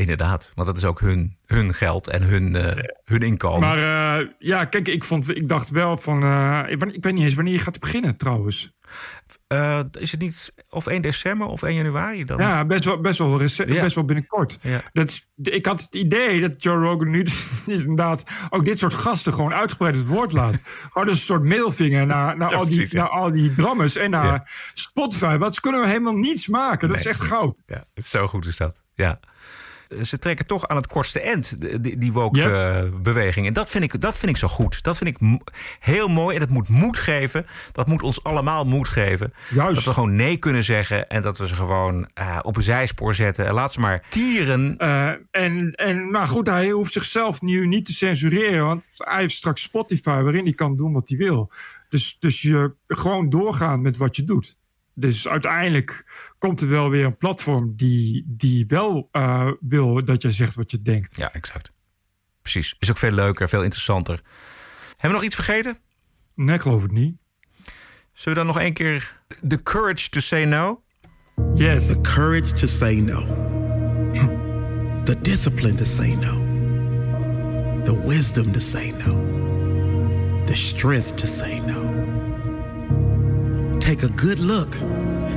Inderdaad, want dat is ook hun, hun geld en hun, eh, hun inkomen. Maar eh, ja, kijk, ik, vond, ik dacht wel van. eh, ik, ik weet niet eens wanneer je gaat beginnen trouwens. Is het niet of 1 december of 1 januari dan? Ja, best wel, best wel, rece- Ja. best wel binnenkort. Ja. Dat is, ik had het idee dat Joe Rogan nu dus inderdaad ook dit soort gasten gewoon uitgebreid het woord laat. gewoon als een soort middelvinger naar, naar, Ja, al, die, precies, naar al die drammers en naar Spotify. Want ze kunnen helemaal niets maken. Dat is echt goud. Ja, het is zo goed is dat. Ja. Ze trekken toch aan het kortste eind, de- die, die woke Ja. eh, beweging. En dat vind, ik, dat vind ik zo goed. Dat vind ik heel mooi. En dat moet moed geven. Dat moet ons allemaal moed geven. Juist. Dat we gewoon nee kunnen zeggen. En dat we ze gewoon eh, op een zijspoor zetten. En laat ze maar tieren. Eh, en, en, maar goed, hij hoeft zichzelf nu niet te censureren. Want hij heeft straks Spotify waarin hij kan doen wat hij wil. Dus, dus je gewoon doorgaan met wat je doet. Dus uiteindelijk komt er wel weer een platform die, die wel eh, wil dat jij zegt wat je denkt. Ja, exact. Precies. Is ook veel leuker, veel interessanter. Hebben we nog iets vergeten? Nee, ik geloof het niet. Zullen we dan nog één keer The Courage to Say No? Yes. The courage to say no. the discipline to say no. The wisdom to say no. The strength to say no. Take a good look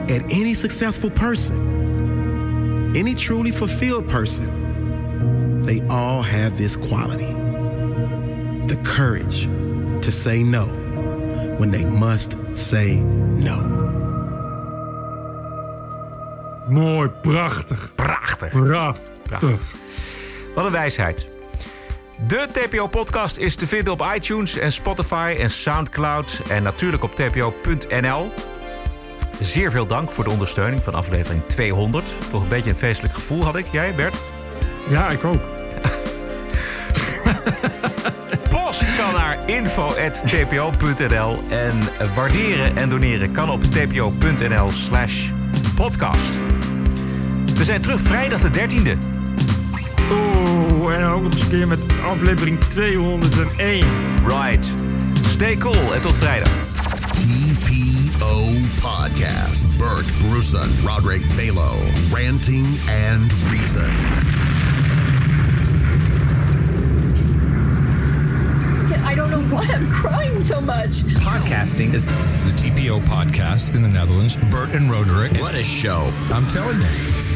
at any successful person, any truly fulfilled person. They all have this quality the courage to say no when they must say no. Mooi, prachtig. Prachtig. Prachtig. Wat een wijsheid. De TPO-podcast is te vinden op iTunes en Spotify en Soundcloud. En natuurlijk op tpo.nl. Zeer veel dank voor de ondersteuning van aflevering 200. Toch een beetje een feestelijk gevoel had ik. Jij, Bert? Ja, ik ook. Post kan naar info.tpo.nl. En waarderen en doneren kan op tpo.nl slash podcast. We zijn terug vrijdag de 13e. Oeh, en ook nog eens een keer met aflevering 201. Right. Stay cool en tot vrijdag. TPO Podcast. Bert Bruson, Roderick Balo, ranting and reason. I don't know why I'm crying so much. Podcasting is the TPO podcast in the Netherlands. Bert and Roderick. What a show. I'm telling you.